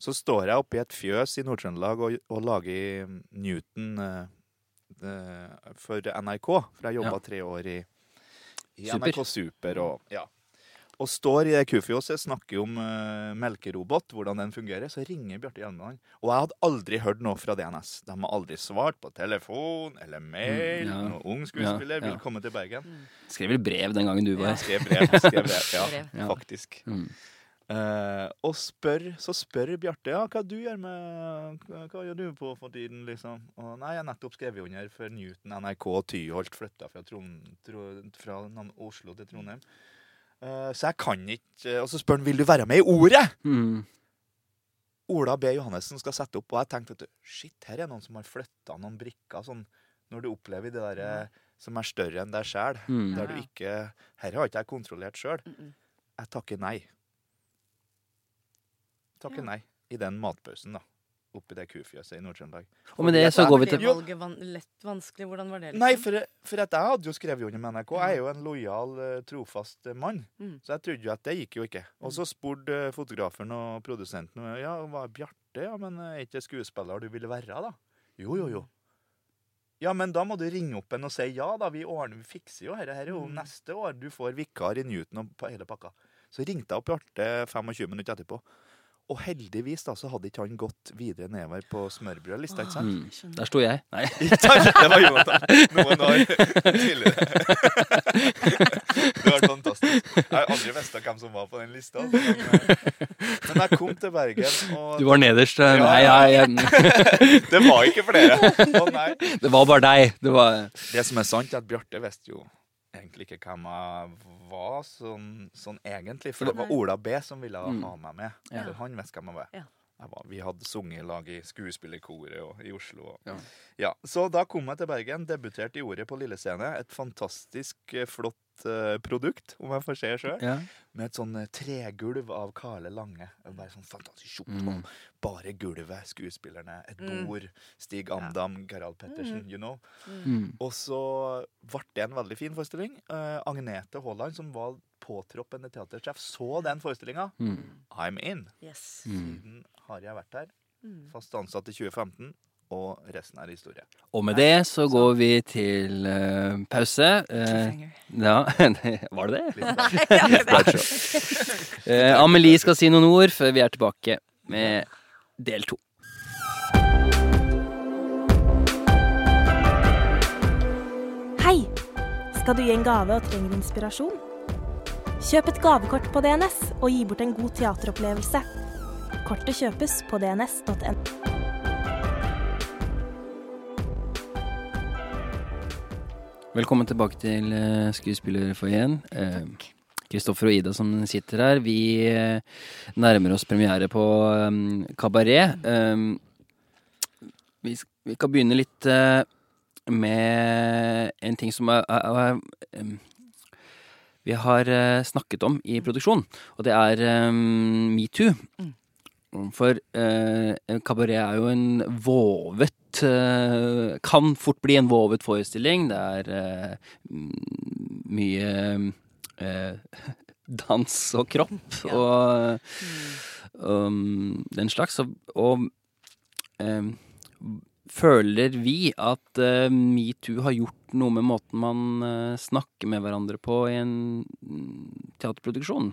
Så står jeg oppe i et fjøs i Nord-Trøndelag og, og lager Newton eh, eh, for NRK. For jeg jobba Ja. tre år i, i Super. NRK Super. Og, ja. Og står i det kufjåset, snakker om uh, melkerobot, hvordan den fungerer. Så ringer Bjarte Hjelmeland. Og jeg hadde aldri hørt noe fra DNS. De har aldri svart på telefon eller mail. Mm, ja. Noen ung skuespiller Ja, ja. vil komme til Bergen. Skrev vel brev den gangen du var Jeg skrev brev. Skrev brev ja, Ja. faktisk. Mm. Uh, og spør, så spør Bjarte ja, hva du gjør med hva, hva gjør du på for tiden. liksom? Og nei, Jeg har nettopp skrevet under for Newton NRK Tyholt flytta fra, Trond, Tro, fra Oslo til Trondheim. Eh, så jeg kan ikke Og så spør han vil du være med i Ordet. Mm. Ola B. Johannessen skal sette opp, og jeg tenkte vet du, shit, her er noen som har flytta noen brikker. sånn, Når du opplever det der som er større enn deg sjæl, Mm. der du ikke Her har ikke jeg kontrollert sjøl. Mm -mm. Jeg takker nei. Takker Ja. nei i den matpausen, da. Oppi det kufjøset i Nord-Trøndelag. Og med det så går vi til valget van lett vanskelig? Hvordan var det? liksom? Nei, for, for at jeg hadde jo skrevet under med NRK. Jeg er jo en lojal, eh, trofast eh, mann. Mm. Så jeg trodde jo at det gikk jo ikke. Og så spurte eh, fotografen og produsenten ja, hva er Bjarte, ja, men er ikke skuespiller du vil være, da? Jo, jo, jo. Ja, men da må du ringe opp en og si ja, da. Vi ordner, vi fikser jo dette. Her er jo Mm. neste år. Du får vikar i Newton og på hele pakka. Så ringte jeg opp Bjarte 25 minutter etterpå. Og heldigvis da, så hadde ikke han gått videre nedover på smørbrødlista, ikke sant? mm. Der sto jeg. Nei. Det var Jonathan. Noen år tidligere. Det var fantastisk. Jeg har aldri visst hvem som var på den lista. altså, Men, eh, jeg kom til Bergen, og Du var nederst. eh, Ja, Nei, ja. jeg, jeg, det var ikke flere. Å nei. det var bare deg. Det var Det som er sant, er at Bjarte visste jo egentlig ikke hvem jeg var sånn, sånn egentlig. For det var Ola B som ville Mm. ha meg med. Ja. For han visste hvem jeg var. Ja. Jeg var. Vi hadde sunget i lag i skuespillerkoret og i Oslo. Og, Ja. ja. Så da kom jeg til Bergen, debuterte i Ordet på Lille Scene. Et fantastisk eh, flott produkt, om jeg får se sjøl. ja. Med et sånn eh, tregulv av Karle Lange. Bare sånn fantastisk tjukt. Mm. Bare gulvet, skuespillerne, et Mm. bord. Stig Amdam, Gerald Pettersen, you know. Mm. Og så ble det en veldig fin forestilling. Uh, Agnete Haaland, som var påtroppende teatersjef, så den forestillinga. Mm. I'm in. Yes. Mm. Siden har jeg vært her. Mm. Fast ansatt i 2015. Og resten er historie. Og med det så går vi til uh, pause. Uh, ja, var det det? Nei, ja, det er- Eh, Amelie skal si noen ord før vi er tilbake med del to. Hei! Skal du gi en gave og trenger inspirasjon? Kjøp et gavekort på DNS og gi bort en god teateropplevelse. Kortet kjøpes på dns.no. Velkommen tilbake til uh, Skuespillerfoajeen. Eh, Kristoffer og Ida som sitter her. Vi eh, nærmer oss premiere på um, Kabaret. Um, vi, vi kan begynne litt eh, med en ting som er, er, er vi har eh, snakket om i produksjon, og det er metoo. Mm. For eh, kabaret er jo en vovet eh, Kan fort bli en vovet forestilling. Det er eh, mye eh, dans og kropp Ja. og um, den slags. Og, em, føler vi at uh, metoo har gjort noe med måten man uh, snakker med hverandre på i en mm, teaterproduksjon?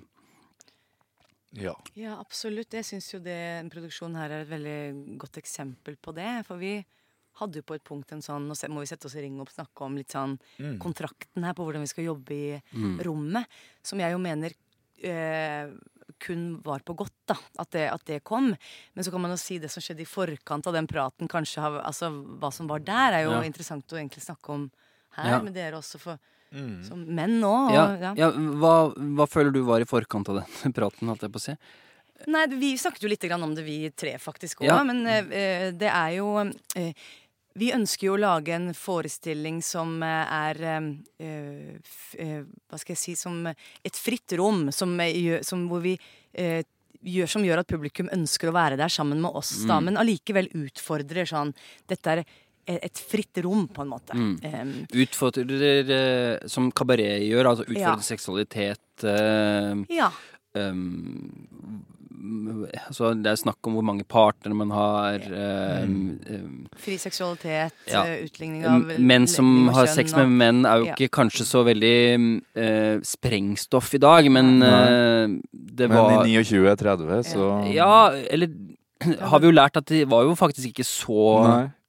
Ja. Ja, absolutt. Jeg syns jo det, produksjonen produksjon her er et veldig godt eksempel på det. For vi hadde jo på et punkt en sånn Nå må vi sette oss i ring og snakke om litt sånn Mm. kontrakten her på hvordan vi skal jobbe i Mm. rommet. Som jeg jo mener eh, kun var på godt, da. At det, at det kom. Men så kan man jo si det som skjedde i forkant av den praten, kanskje har, altså hva som var der, er jo Ja. interessant å egentlig snakke om her Ja. med dere også, for, Mm. som menn òg. Ja, Ja. ja hva, hva føler du var i forkant av den praten, holdt jeg på å si? Nei, vi snakket jo litt om det, vi tre faktisk òg. Ja. Men eh, det er jo eh, Vi ønsker jo å lage en forestilling som eh, er eh, f, eh, Hva skal jeg si Som et fritt rom. Som, eh, som hvor vi eh, gjør, som gjør at publikum ønsker å være der sammen med oss, da, Mm. men allikevel utfordrer sånn Dette er et fritt rom, på en måte. Mm. Utfordrer, som kabaret gjør, altså utfordrer Ja. seksualitet eh, ja. um, altså Det er snakk om hvor mange partnere man har. eh, Mm. um, Fri seksualitet, Ja. eh, utligning av menn som har sex med menn, er jo Ja. ikke kanskje så veldig eh, sprengstoff i dag, men eh, det Men var i 29-30, så Ja, eller har vi jo lært at det var jo faktisk ikke så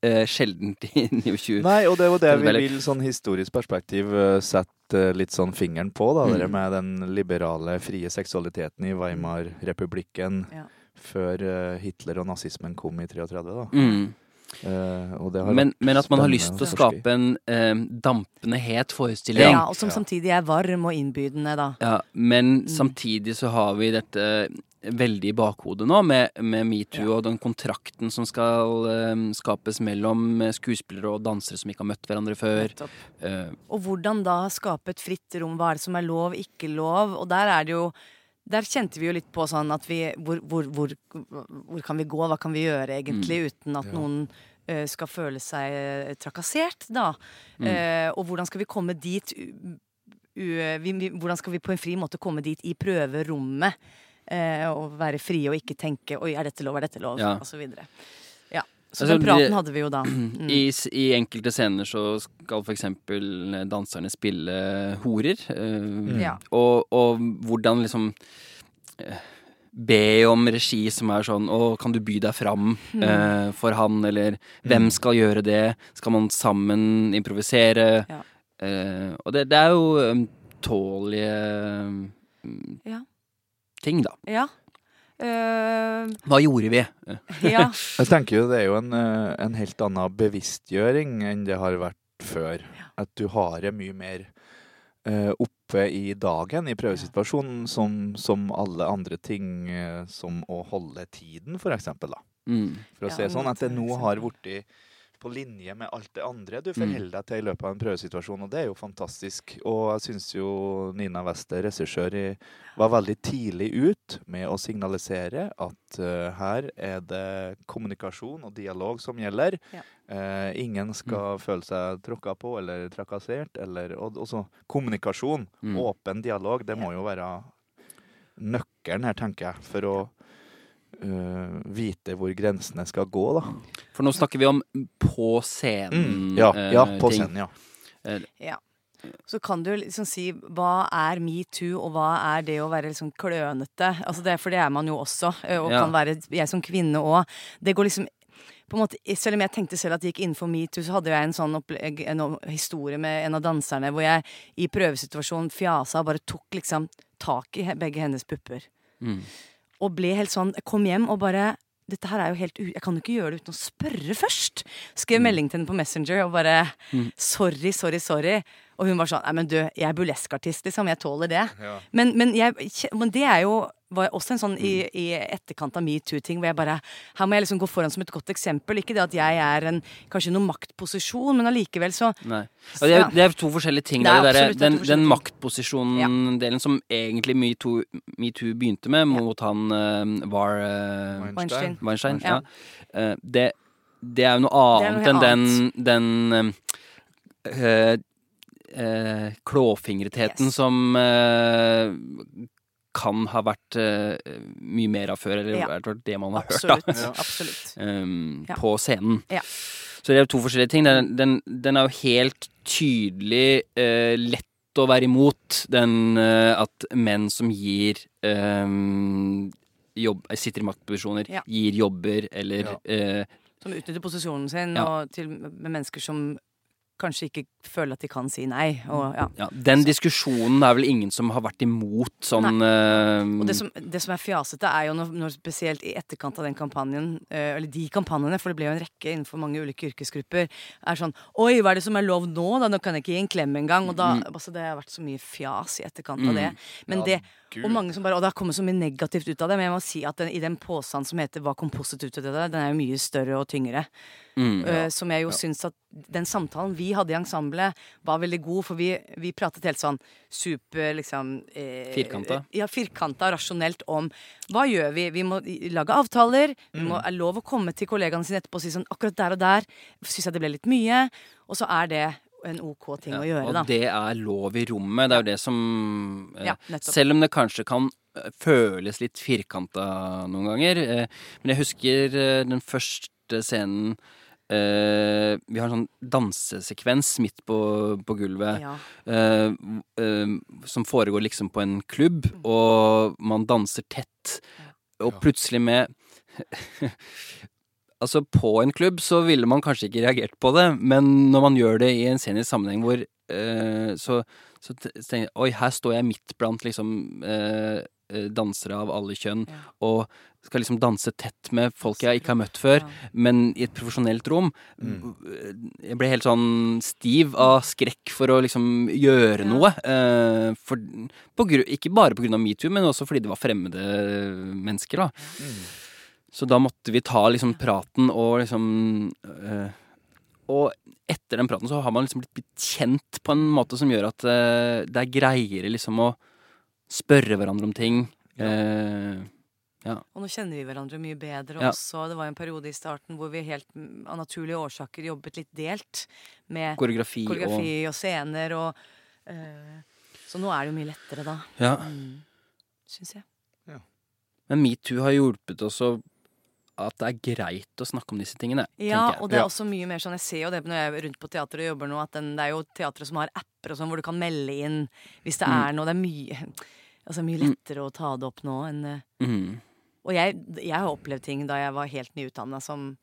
eh, sjeldent i 29. Nei, og det er jo det vi vil sånn historisk perspektiv eh, sette eh, litt sånn fingeren på, da. Mm. Med den liberale, frie seksualiteten i Weimar-republikken Ja. før Hitler og nazismen kom i 33, da. Mm. Uh, og det har Men, men at man har lyst til å skape en uh, dampende het forestilling. Ja, og som Ja. samtidig er varm og innbydende, da. Ja, men Mm. samtidig så har vi dette veldig i bakhodet nå, med, med metoo Ja. og den kontrakten som skal um, skapes mellom eh, skuespillere og dansere som ikke har møtt hverandre før. Eh, Og hvordan da skape et fritt rom. Hva er det som er lov, ikke lov? Og der er det jo der kjente vi jo litt på sånn at vi Hvor, hvor, hvor, hvor kan vi gå? Hva kan vi gjøre egentlig uten at Ja. noen uh, skal føle seg eh, trakassert, da? Eh, og hvordan skal vi komme dit vi, vi, Hvordan skal vi på en fri måte komme dit i prøverommet? Eh, og være frie og ikke tenke 'oi, er dette lov, er dette lov?' Ja. videre. Ja. Så Altså, den praten hadde vi jo da. Mm. I, I enkelte scener så skal for eksempel danserne spille horer. eh, Ja. og, og hvordan liksom eh, Be om regi som er sånn Å, kan du by deg fram Mm. eh, for han, eller hvem skal gjøre det? Skal man sammen improvisere? Ja. Eh, og det, det er jo ømtålige mm, Ja. Ting, da. Ja. Uh, Hva gjorde vi? Ja. Jeg tenker jo det er jo en, eh, en helt annen bevisstgjøring enn det har vært før. At du har det mye mer uh, oppe i dagen i prøvesituasjonen som, som alle andre ting, eh, som å holde tiden, for eksempel. Da. Mm. For å Ja, si sånn, at det nå har blitt på linje med alt det andre du Mm. forholder deg til i løpet av en prøvesituasjon, og det er jo fantastisk. Og jeg syns jo Nina Wester, regissør, var veldig tidlig ut med å signalisere at uh, her er det kommunikasjon og dialog som gjelder. Ja. Uh, ingen skal føle seg tråkka på eller trakassert. Eller, og også kommunikasjon, Mm. åpen dialog, det må jo være nøkkelen her, tenker jeg, for å eh, vite hvor grensene skal gå, da. For nå snakker vi om på scenen. Ja, ja, eh, på ting. scenen, ja. Ja. Så kan du liksom si hva er metoo, og hva er det å være liksom klønete? Altså det, for det er man jo også, eh, og Ja. kan være jeg som kvinne òg. Det går liksom på en måte, Selv om jeg tenkte selv at det gikk innenfor metoo, så hadde jeg en sånn opplegg, en historie med en av danserne hvor jeg i prøvesituasjonen fjasa og bare tok liksom tak i begge hennes pupper. Mm. Og ble helt sånn Jeg kom hjem og bare dette her er jo helt u... Jeg kan jo ikke gjøre det uten å spørre først. Skrev melding til henne på Messenger og bare Sorry, sorry, sorry. Og hun var sånn Nei, men du, jeg er burleskartist, liksom. Jeg tåler det. Men, men, jeg, men det er jo var også en sånn i, i etterkant av metoo-ting hvor jeg bare Her må jeg liksom gå foran som et godt eksempel. Ikke det at jeg er en kanskje noen maktposisjon, men allikevel så Nei. Ja, det, er, det er to forskjellige ting. Det er det der, den, den maktposisjonen-delen som egentlig metoo begynte med, mot han uh, var uh, Weinstein. Weinstein. Weinstein Ja. Eh, det, det er jo noe annet noe enn den, den eh, eh, klåfingretheten Yes. som eh, kan ha vært eh, mye mer av før, eller Ja. det man har hørt, Absolutt. da. Absolutt. um, Ja. på scenen. Ja. Så det er to forskjellige ting. Den, den, den er jo helt tydelig eh, lett å være imot. Den eh, at menn som gir eh, jobb, sitter i maktposisjoner, Ja. gir jobber eller Ja. eh, Som utnytter posisjonen sin, Ja. og til med mennesker som kanskje ikke føler at de kan si nei. Og, ja. ja, Den diskusjonen er vel ingen som har vært imot sånn uh, Og det som, det som er fjasete, er jo når, når spesielt i etterkant av den kampanjen, uh, eller de kampanjene, for det ble jo en rekke innenfor mange ulike yrkesgrupper, er sånn Oi, hva er det som er lov nå? Da, nå kan jeg ikke gi en klem engang. Og da, altså, det har vært så mye fjas i etterkant av det. Men Ja, det Gud. og mange som bare, og det har kommet så mye negativt ut av det, men jeg må si at den, i den påstanden som heter 'Hva kom positivt ut av det?', den er jo mye større og tyngre. mm, uh, som jeg jo syns at den samtalen vi hadde i ensemblet, var veldig god. For vi, vi pratet helt sånn super liksom eh, Firkanta? Ja, firkanta, rasjonelt om hva gjør vi? Vi må lage avtaler. Det må, er lov å komme til kollegaene sine etterpå og si sånn akkurat der og der syns jeg det ble litt mye. Og så er det en OK ting å gjøre, da. Og det er lov i rommet. Det er jo det som eh, Ja. Selv om det kanskje kan eh, føles litt firkanta noen ganger. eh, Men jeg husker eh, den første scenen eh, Vi har en sånn dansesekvens midt på, på gulvet. Ja. uh, uh, som foregår liksom på en klubb, og man danser tett. Og plutselig med Altså, på en klubb så ville man kanskje ikke reagert på det, men når man gjør det i en scenisk sammenheng hvor så, så tenker jeg Oi, her står jeg midt blant liksom dansere av alle kjønn, Ja. og skal liksom danse tett med folk jeg ikke har møtt før, Ja. men i et profesjonelt rom. Mm. Jeg ble helt sånn stiv av skrekk for å liksom gjøre Ja. noe. eh, for, på gru, ikke bare på grunn av metoo, men også fordi det var fremmede mennesker. da. Mm. Så da måtte vi ta liksom praten og liksom eh, Og etter den praten så har man liksom blitt kjent på en måte som gjør at eh, det er greiere liksom å spørre hverandre om ting. Eh, Og nå kjenner vi hverandre mye bedre Ja. også. Det var en periode i starten hvor vi helt mm, av naturlige årsaker jobbet litt delt med koreografi, koreografi og, scener og uh, Så nå er det jo mye lettere, da. Ja. Mm, Syns jeg. Men metoo har hjulpet også at det er greit å snakke om disse tingene. Ja, jeg. og det er Ja. også mye mer sånn Jeg ser jo det når jeg er rundt på teater og jobber nå, at den, det er jo teatre som har apper og sånn, hvor du kan melde inn hvis det Mm. er noe. Det er mye Altså mye Mm. lettere å ta det opp nå enn eh, Mhm. Og jeg, jeg har opplevd ting da jeg var helt nyutdanna som,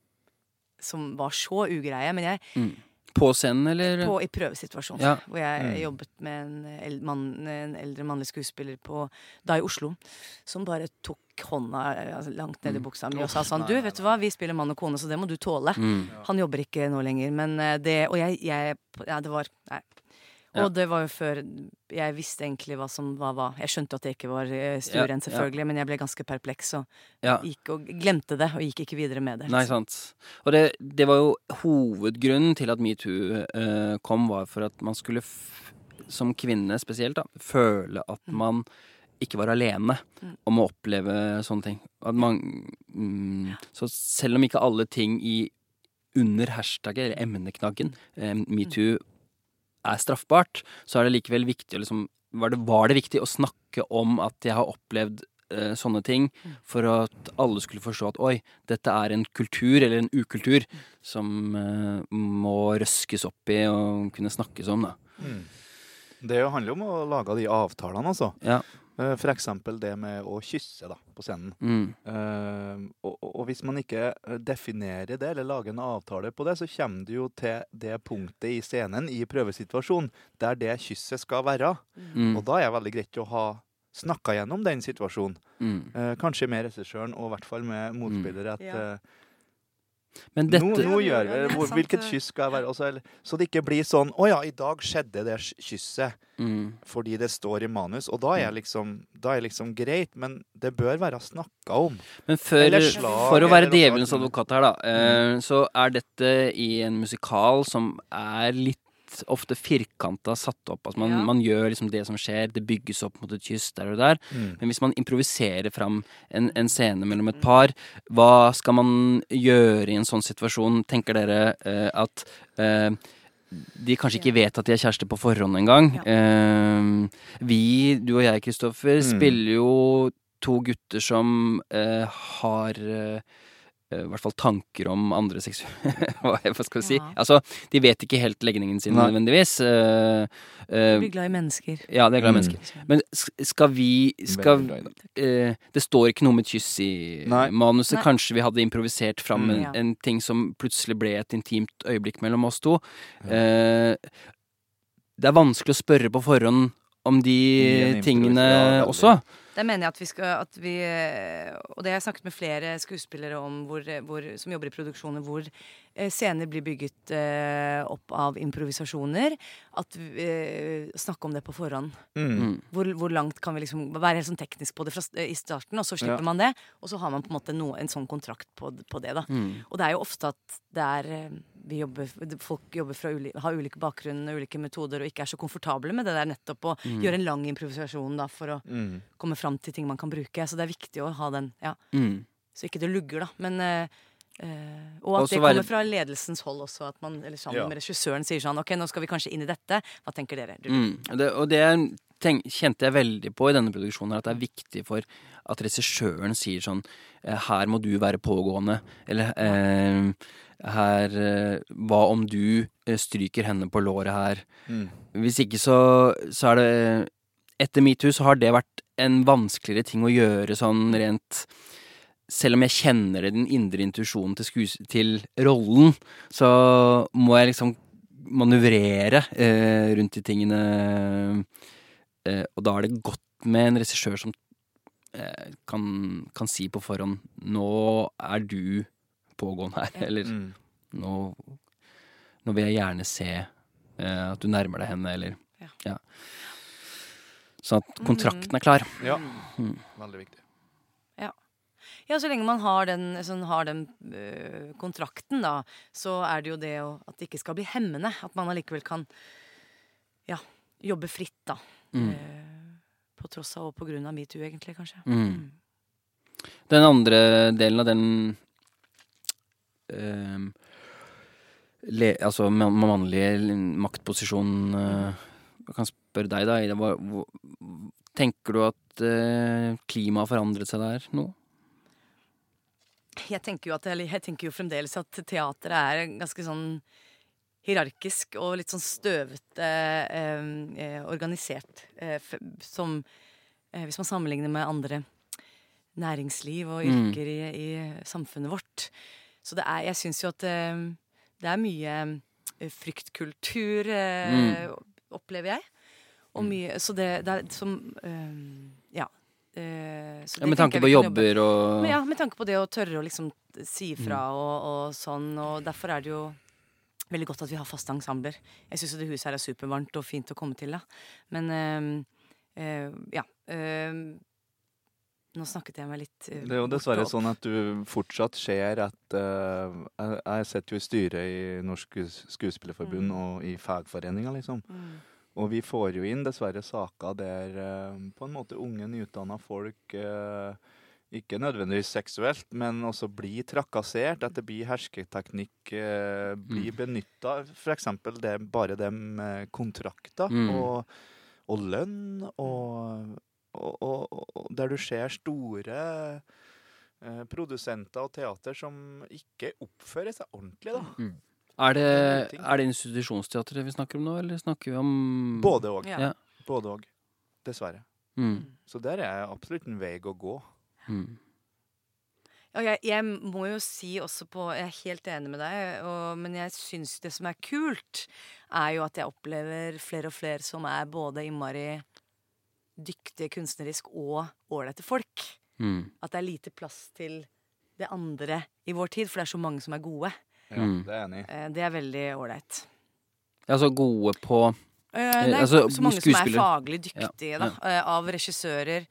som var så ugreie. Men jeg, Mm. På scenen, eller? på, i prøvesituasjon, Ja. hvor jeg Mm. jobbet med en, eld, mann, en eldre mannlig skuespiller på, da i Oslo, som bare tok hånda altså, langt ned i Mm. buksa mi og sa sånn Du, vet du hva, vi spiller mann og kone, så det må du tåle. Mm. Han jobber ikke nå lenger, men eh, det Og jeg, jeg Ja, det var Nei. Og det var jo før jeg visste egentlig hva som var hva. Jeg skjønte at det ikke var stueren, Ja, ja. selvfølgelig, men jeg ble ganske perpleks og gikk og glemte det, og gikk ikke videre med det. Nei, sant. Og det, det var jo hovedgrunnen til at metoo eh, kom, var for at man skulle, som kvinne spesielt, da, føle at Mm. man ikke var alene Mm. om å oppleve sånne ting. Man, mm, Så selv om ikke alle ting i under hashtagget, eller emneknaggen, eh, metoo er straffbart, så er det likevel viktig liksom var det, var det viktig å snakke om at jeg har opplevd eh, sånne ting, for at alle skulle forstå at oi, dette er en kultur, eller en ukultur, som eh, må røskes opp i og kunne snakkes om, da. Mm. Det handler jo om å lage de avtalene, altså. Ja. Eh, For eksempel det med å kysse da, på scenen. Mm. Uh, og, og- hvis man ikke eh, definerer det, eller lager en avtale på det, så kommer du jo til det punktet i scenen, i prøvesituasjonen, der det kysset skal være. Mm. Og da er det veldig greit å ha snakka gjennom den situasjonen. Mm. Uh, kanskje med regissøren, og i hvert fall med motspiller. At Ja. Eh, Men dette nå nå gjør vi det. Hvilket kyss skal jeg være? Også, eller- så det ikke blir sånn Å ja, i dag skjedde det kysset mm. fordi det står i manus. Og da er liksom, da er liksom greit, men det bør være snakka om. Men før, slag, for å være djevelens advokat her, da, mm. så er dette i en musikal som er litt ofte firkanta satt opp. Altså man, Ja. man gjør liksom det som skjer, det bygges opp mot et kyss der og der. Men hvis man improviserer fram en, en scene mellom et par, hva skal man gjøre i en sånn situasjon? Tenker dere eh, at eh, de kanskje ikke vet at de er kjærester på forhånd engang? Ja. Eh, vi, du og jeg, Kristoffer, Mm. spiller jo to gutter som eh, har eh, i hvert fall tanker om andre seksuelle Hva skal vi si? Ja. Altså, de vet ikke helt legningen sin Nei. nødvendigvis. Uh, uh, de blir glad i mennesker. ja, det er glad i Mm. mennesker. Men skal vi skal, eh, Det står ikke noe med kyss i Nei. manuset. Nei. Kanskje vi hadde improvisert fram Mm. en, en ting som plutselig ble et intimt øyeblikk mellom oss to. Uh, det er vanskelig å spørre på forhånd om de tingene også. Der mener jeg at vi skal at vi, Og det har jeg snakket med flere skuespillere om hvor, hvor, som jobber i produksjoner hvor eh, scener blir bygget uh, opp av improvisasjoner. At vi, eh, Snakke om det på forhånd. Mm. Mm. Hvor, hvor langt kan vi liksom være helt sånn teknisk på det fra, i starten, og så slipper Ja. man det. Og så har man på en måte noe, en sånn kontrakt på, på det, da. Mm. Og det er jo ofte at det er jobber, Folk jobber fra uli, har ulike bakgrunner og ulike metoder og ikke er så komfortable med det der nettopp å Mm. gjøre en lang improvisasjon da for å Mm. komme fram til ting man kan bruke. Så det er viktig å ha den, ja. Mm. Så ikke det lugger, da. Men eh, Og at Også det være- kommer fra ledelsens hold også, at man eller sammen Ja. med regissøren sier sånn Ok, nå skal vi kanskje inn i dette. Hva tenker dere? Du, Mm. Og Det, og det tenk, kjente jeg veldig på i denne produksjonen, at det er viktig for at regissøren sier sånn eh, Her må du være pågående. Eller eh, her eh, Hva om du eh, stryker henne på låret her? Mm. Hvis ikke så, så er det Etter metoo så har det vært en vanskeligere ting å gjøre sånn rent Selv om jeg kjenner den indre intuisjonen til, til rollen, så må jeg liksom manøvrere eh, rundt de tingene. Eh, og da er det godt med en regissør som eh, kan, kan si på forhånd Nå er du pågående her. Eller Mm. nå, nå vil jeg gjerne se eh, at du nærmer deg henne, eller Ja. Sånn at kontrakten er klar. Ja. Mm. Veldig viktig. Ja, så lenge man har den, sånn, har den øh, kontrakten, da, så er det jo det å, at det ikke skal bli hemmende. At man allikevel kan ja, jobbe fritt, da. Mm. øh, på tross av og på grunn av metoo, egentlig, kanskje. Mm. Den andre delen av den ehm, le, Altså man mannlige maktposisjonen eh, Jeg kan spørre deg, da, Ida. Hva, tenker du at eh, klimaet har forandret seg der nå? Jeg tenker jo, at, jeg tenker jo fremdeles at teateret er ganske sånn hierarkisk og litt sånn støvete eh, eh, organisert. Eh, som eh, Hvis man sammenligner med andre næringsliv og Mm. yrker i, i samfunnet vårt. Så det er Jeg syns jo at eh, det er mye eh, fryktkultur, eh, opplever jeg. Og Mm. mye Så det, det er som eh, Ja. Eh, Ja, med tanke på jobber jobbe- og men ja, med tanke på det å tørre å liksom si Mm. fra og, og sånn. Og derfor er det jo veldig godt at vi har faste ensembler. Jeg syns det huset her er supervarmt og fint å komme til, da. Men øh, øh, ja. Øh, nå snakket jeg meg litt uh, Det er jo dessverre sånn at du fortsatt ser at uh, Jeg, jeg sitter jo i styret i Norsk Skues- Skuespillerforbund Mm. og i fagforeninga, liksom. Mm. Og vi får jo inn dessverre saker der uh, på en måte unge, nyutdanna folk eh, ikke nødvendigvis seksuelt, men også bli trakassert, at det blir hersketeknikk, eh, bli Mm. benytta. F.eks. det, bare det med kontrakter Mm. og, og lønn, og, og, og, og der du ser store eh, produsenter og teater som ikke oppfører seg ordentlig, da. er, det, er det institusjonsteatret vi snakker om nå, eller snakker vi om Både òg. Ja. Ja. Både òg. Dessverre. Mm. Så der er absolutt en vei å gå. Mm. Ja, jeg, jeg må jo si også på Jeg er helt enig med deg, og, men jeg syns det som er kult, er jo at jeg opplever flere og flere som er både innmari dyktige kunstnerisk og ålreite folk. Mm. At det er lite plass til det andre i vår tid, for det er så mange som er gode. Ja, Mm. det er enig. Eh, Det er veldig ålreit. Altså gode på Eh, Det er altså, så mange som er faglig dyktige, Ja, da. eh, Av regissører eh,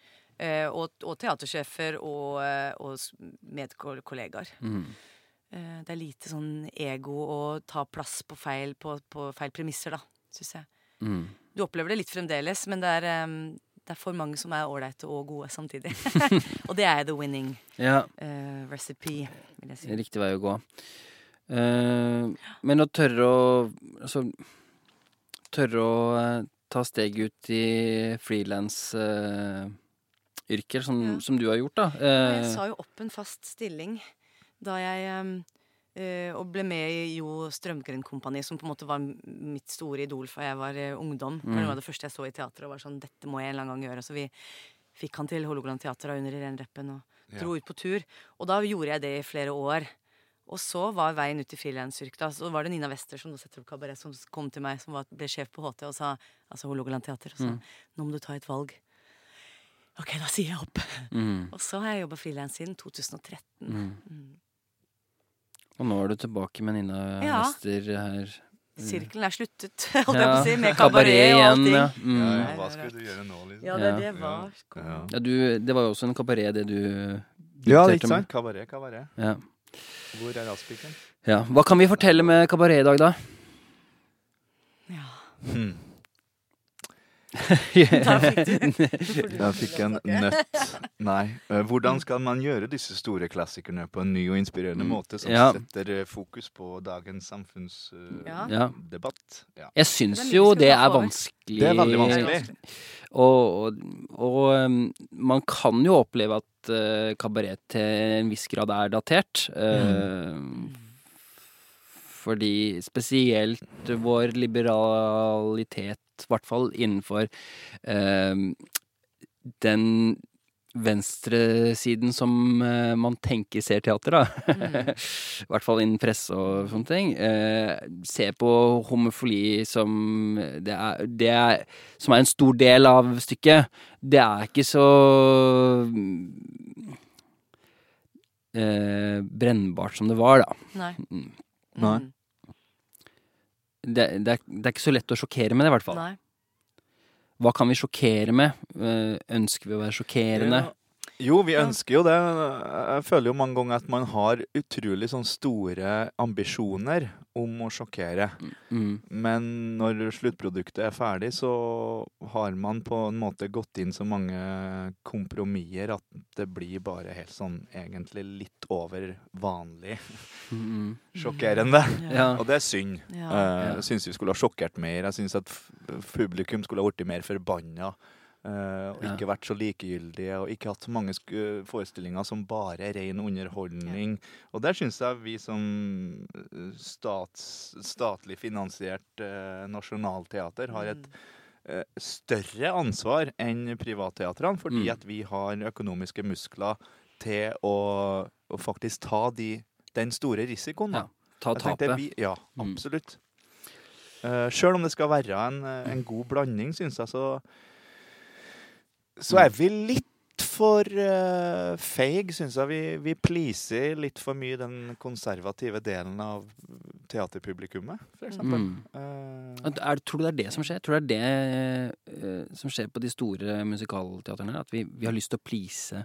og, og teatersjefer og, eh, og medkollegaer. mm. Eh, Det er lite sånn ego å ta plass på feil, på, på feil premisser, da, syns jeg. Mm. Du opplever det litt fremdeles, men det er, eh, det er for mange som er ålreite og gode samtidig. og det er the winning Ja, uh, recipe, vil jeg si. riktig vei å gå. Uh, men å tørre å Altså Tørre å eh, ta steget ut i frilansyrker, som, Ja. som du har gjort, da. Eh, Jeg sa jo opp en fast stilling da jeg eh, Og ble med i Jo Strømgren Kompani, som på en måte var mitt store idol fra jeg var eh, ungdom. Det var Mm. det første jeg så i teatret og var sånn Dette må jeg en eller annen gang gjøre. Så vi fikk han til Hålogaland Teater under Irene Reppen og dro ut på tur. Og da gjorde jeg det i flere år. Og så var veien ut i frilansyrket. da. Så var det Nina Wester som nå setter opp kabaret, som kom til meg, som var, ble sjef på HT, og sa altså Hålogaland Teater, og sa Mm. nå må du ta et valg. Ok, da sier jeg opp. mm, Og så har jeg jobba frilans siden 2013. mm. Mm. Og nå er du tilbake med Nina Ja. Wester her. Sirkelen er sluttet, holdt jeg på å si, med kabaret kabaret og allting. Ja. Ja, Mm. ja, Ja. hva skulle du gjøre nå, liksom? Ja, det, det var Ja. du, det var jo også en kabaret, det du Ja, ikke sant? Kabaret, kabaret. Ja. Hvor er raspiken? ja. Hva kan vi fortelle med kabaret i dag, da? ja. Hmm. Da fikk du fikk en nøtt. Nei. Eh, Hvordan skal man gjøre disse store klassikerne på en ny og inspirerende Mm. måte som Ja. setter eh, fokus på dagens samfunnsdebatt? Uh, Ja. Jeg syns jo det er vanskelig. Det er veldig vanskelig. Og, og, og um, man kan jo oppleve at uh, kabaret til en viss grad er datert. Uh, Fordi spesielt vår liberalitet, i hvert fall innenfor eh, den venstresiden som eh, man tenker ser teater, da. Mm. I hvert fall innen presse og sånne ting. Eh, ser på homofili som det er, det er Som er en stor del av stykket. Det er ikke så eh, brennbart som det var, da. Nei. Mm. Nei. Det, det, er, det er ikke så lett å sjokkere med det, i hvert fall. Nei. Hva kan vi sjokkere med? Eh, ønsker vi å være sjokkerende? Ja. Jo, vi ønsker jo det. Jeg føler jo mange ganger at man har utrolig sånn store ambisjoner om å sjokkere. Mm. Men når sluttproduktet er ferdig, så har man på en måte gått inn så mange kompromisser at det blir bare helt sånn egentlig litt over vanlig Mm. sjokkerende. Ja. Og det er synd. Ja. Eh, Jeg syns vi skulle ha sjokkert mer. Jeg syns at publikum skulle ha blitt mer forbanna. Eh, og ikke vært så likegyldige, og ikke hatt så mange sk forestillinger som bare er ren underholdning. Og der syns jeg vi som eh, stats statlig finansiert eh, nasjonalteater har et eh, større ansvar enn privatteatrene, fordi Mm. at vi har økonomiske muskler til å, å faktisk ta de, den store risikoen. da. Ja, Ta tapet. Ja, Mm. absolutt. Uh, Sjøl om det skal være en, eh, en god blanding, syns jeg, så Så er vi litt for uh, feig, syns jeg. Vi, vi pleaser litt for mye den konservative delen av teaterpublikummet, for eksempel. Mm. Uh, Er, tror du det er det som skjer? Tror du det er det uh, som skjer på de store musikalteatrene? At vi, vi har lyst til å please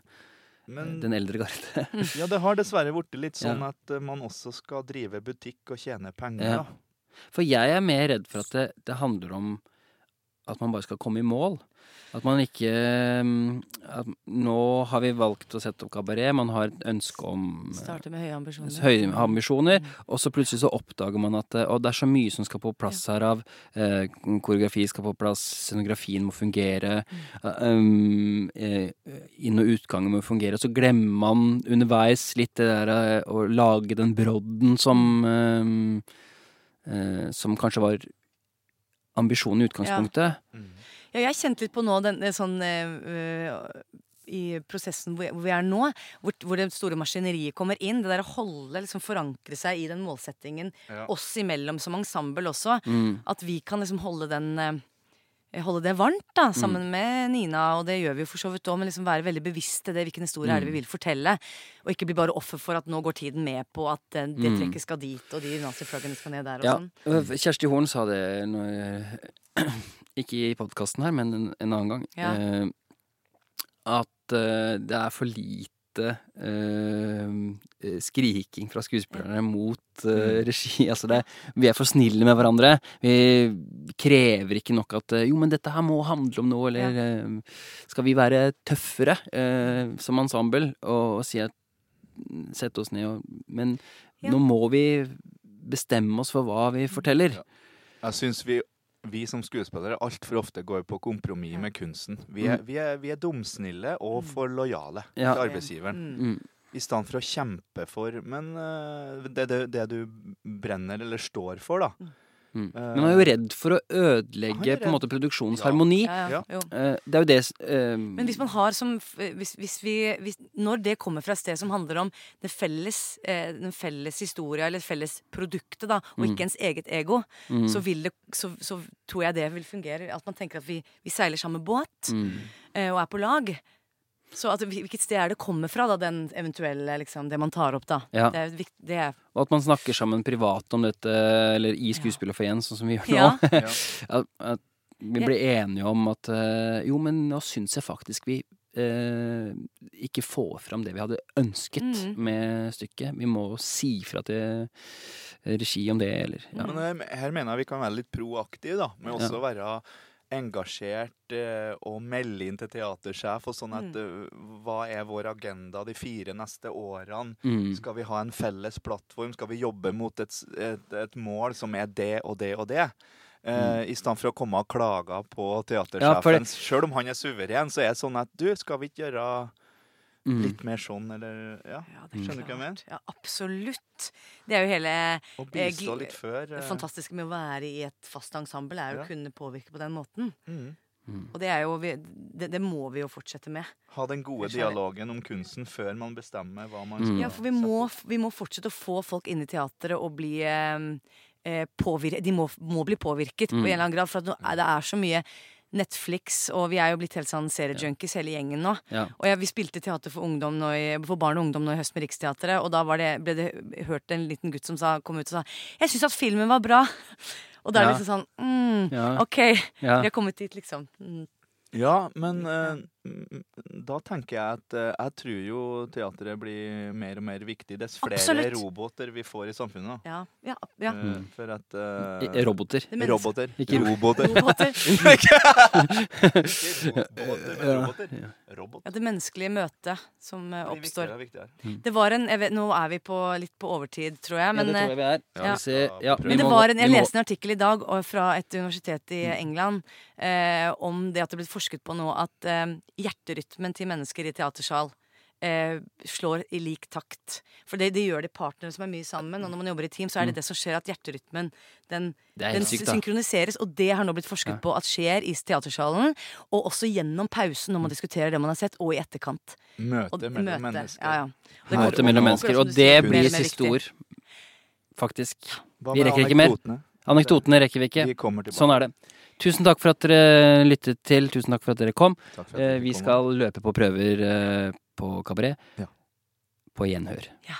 men den eldre garde? ja, det har dessverre blitt litt sånn Ja. at man også skal drive butikk og tjene penger. Ja. For jeg er mer redd for at det, det handler om at man bare skal komme i mål. At man ikke mm, at Nå har vi valgt å sette opp kabaret. Man har et ønske om eh, Starte med høye ambisjoner. høye ambisjoner, og så plutselig så oppdager man at Og det er så mye som skal på plass her av eh, Koreografi skal på plass, scenografien må fungere, eh, um, eh, inn- og utgangen må fungere. Og Så glemmer man underveis litt det der eh, å lage den brodden som eh, eh, Som kanskje var ambisjonen i utgangspunktet. Ja. Ja, jeg kjente litt på nå den, den sånn eh, øh, I prosessen hvor, hvor vi er nå, hvor, hvor det store maskineriet kommer inn. Det der å holde, liksom forankre seg i den målsettingen Ja. oss imellom som ensemble også. Mm. At vi kan liksom holde den eh, Holde det varmt da, sammen Mm. med Nina, og det gjør vi jo for så vidt òg, men liksom være veldig bevisste det hvilken historie er det Mm. vi vil fortelle. Og ikke bli bare offer for at nå går tiden med på at eh, det Mm. trekket skal dit, og de naziflaggene skal ned der og Ja, sånn. øh, Kjersti Horn sa det når, Ikke i podkasten her, men en, en annen gang. Ja. eh, at eh, det er for lite eh, skriking fra skuespillerne mot eh, regi. Altså det, vi er for snille med hverandre. Vi krever ikke nok at eh, Jo, men dette her må handle om noe, eller eh, Skal vi være tøffere eh, som ensemble og, og si at Sette oss ned og Men Ja. nå må vi bestemme oss for hva vi forteller. Ja. Jeg syns vi, vi som skuespillere altfor ofte går på kompromiss med kunsten. Vi er, vi er, vi er dumsnille og for lojale Ja. til arbeidsgiveren. Mm. Mm. I stedet for å kjempe for Men eh, det, det, det du brenner eller står for, da. Mm. Eh, Men man er jo redd for å ødelegge på en måte produksjonens Ja. harmoni. Ja, ja, Ja. Eh, det er jo det eh, Men hvis man har som hvis, hvis vi, hvis, Når det kommer fra et sted som handler om det felles, eh, den felles historia eller felles produktet, da, og Mm. ikke ens eget ego, mm, så, vil det, så, så tror jeg det vil fungere. At man tenker at vi, vi seiler samme båt mm. eh, og er på lag. Så at, hvilket sted er det kommer fra, da, den eventuelle liksom, det man tar opp, da. Ja. Det er, det er Og at man snakker sammen privat om dette, eller i skuespillerforeningen, sånn som vi gjør nå. Ja. Ja. at, at vi blir enige om at eh, jo, men nå syns jeg faktisk vi eh, ikke får fram det vi hadde ønsket mm. med stykket. Vi må si fra til regi om det, eller ja. Men her, her mener jeg vi kan være litt proaktive, da. Med Ja. å være engasjert eh, og melde inn til teatersjef og sånn at mm. Hva er vår agenda de fire neste årene? Mm. Skal vi ha en felles plattform? Skal vi jobbe mot et, et, et mål som er det og det og det? Eh, I stedet for å komme og klage på teatersjefen. Ja. Selv om han er suveren, så er det sånn at du, skal vi ikke gjøre Mm. litt mer sånn, eller Ja, ja, det er skjønner du hva jeg mener? Ja, absolutt. Det er jo hele Og Eh, bistå litt før. det eh, fantastiske med å være i et fast ensemble, er jo Ja. å kunne påvirke på den måten. mm. Og det er jo vi, det, det må vi jo fortsette med. Ha den gode dialogen om kunsten før man bestemmer hva man Mm. skal Ja, for vi må, vi må fortsette å få folk inn i teatret og bli eh, påvirket De må, må bli påvirket på Mm. en eller annen grad. For at det er så mye Netflix, og vi er jo blitt helt sånn seriejunkies hele gjengen nå. Ja. Og jeg, vi spilte teater for, ungdom nå i, for barn og ungdom nå i høst med Riksteatret, og da var det, ble det hørt en liten gutt som sa, kom ut og sa 'Jeg syns at filmen var bra'. Og da er det Ja. liksom sånn mm, Ja. OK, Ja. vi har kommet dit, liksom. Mm. Ja, men mm, da tenker jeg at eh, jeg tror jo teatret blir mer og mer viktig dess flere Absolutt. roboter vi får i samfunnet. Ja, ja, ja. Eh, Mm. For at eh, Roboter. Roboter. Ikke roboter. Roboter. Ikke roboter, men roboter. Robot. Ja, det menneskelige møtet som eh, oppstår. Det, og viktigere. Det var en, jeg vet, Nå er vi på, litt på overtid, tror jeg. Men, ja, det tror jeg vi er. Ja, vi Ja, men det var en, jeg leste en artikkel i dag fra et universitet i England eh, om det at det er blitt forsket på nå at eh, hjerterytmen til mennesker i teatersal eh, slår i lik takt. For det, det gjør de partnere som er mye sammen. Og når man jobber i team, så er det det som skjer at hjerterytmen den, den sykt, synkroniseres. Og det har nå blitt forsket Ja. på at skjer i teatersalen. Og også gjennom pausen når man diskuterer det man har sett, og i etterkant. Møte Og mellom møte. mennesker. Ja, ja. Det Møte mellom mennesker. Og det sier, blir siste ord. Faktisk. Vi rekker ikke mer. anekdotene? Anekdotene rekker vi ikke. Vi. Sånn er det. Tusen takk for at dere lyttet til. Tusen takk for at dere kom. At Eh, dere Vi kom. skal løpe på prøver eh, på kabaret. Ja. På gjenhør. Ja.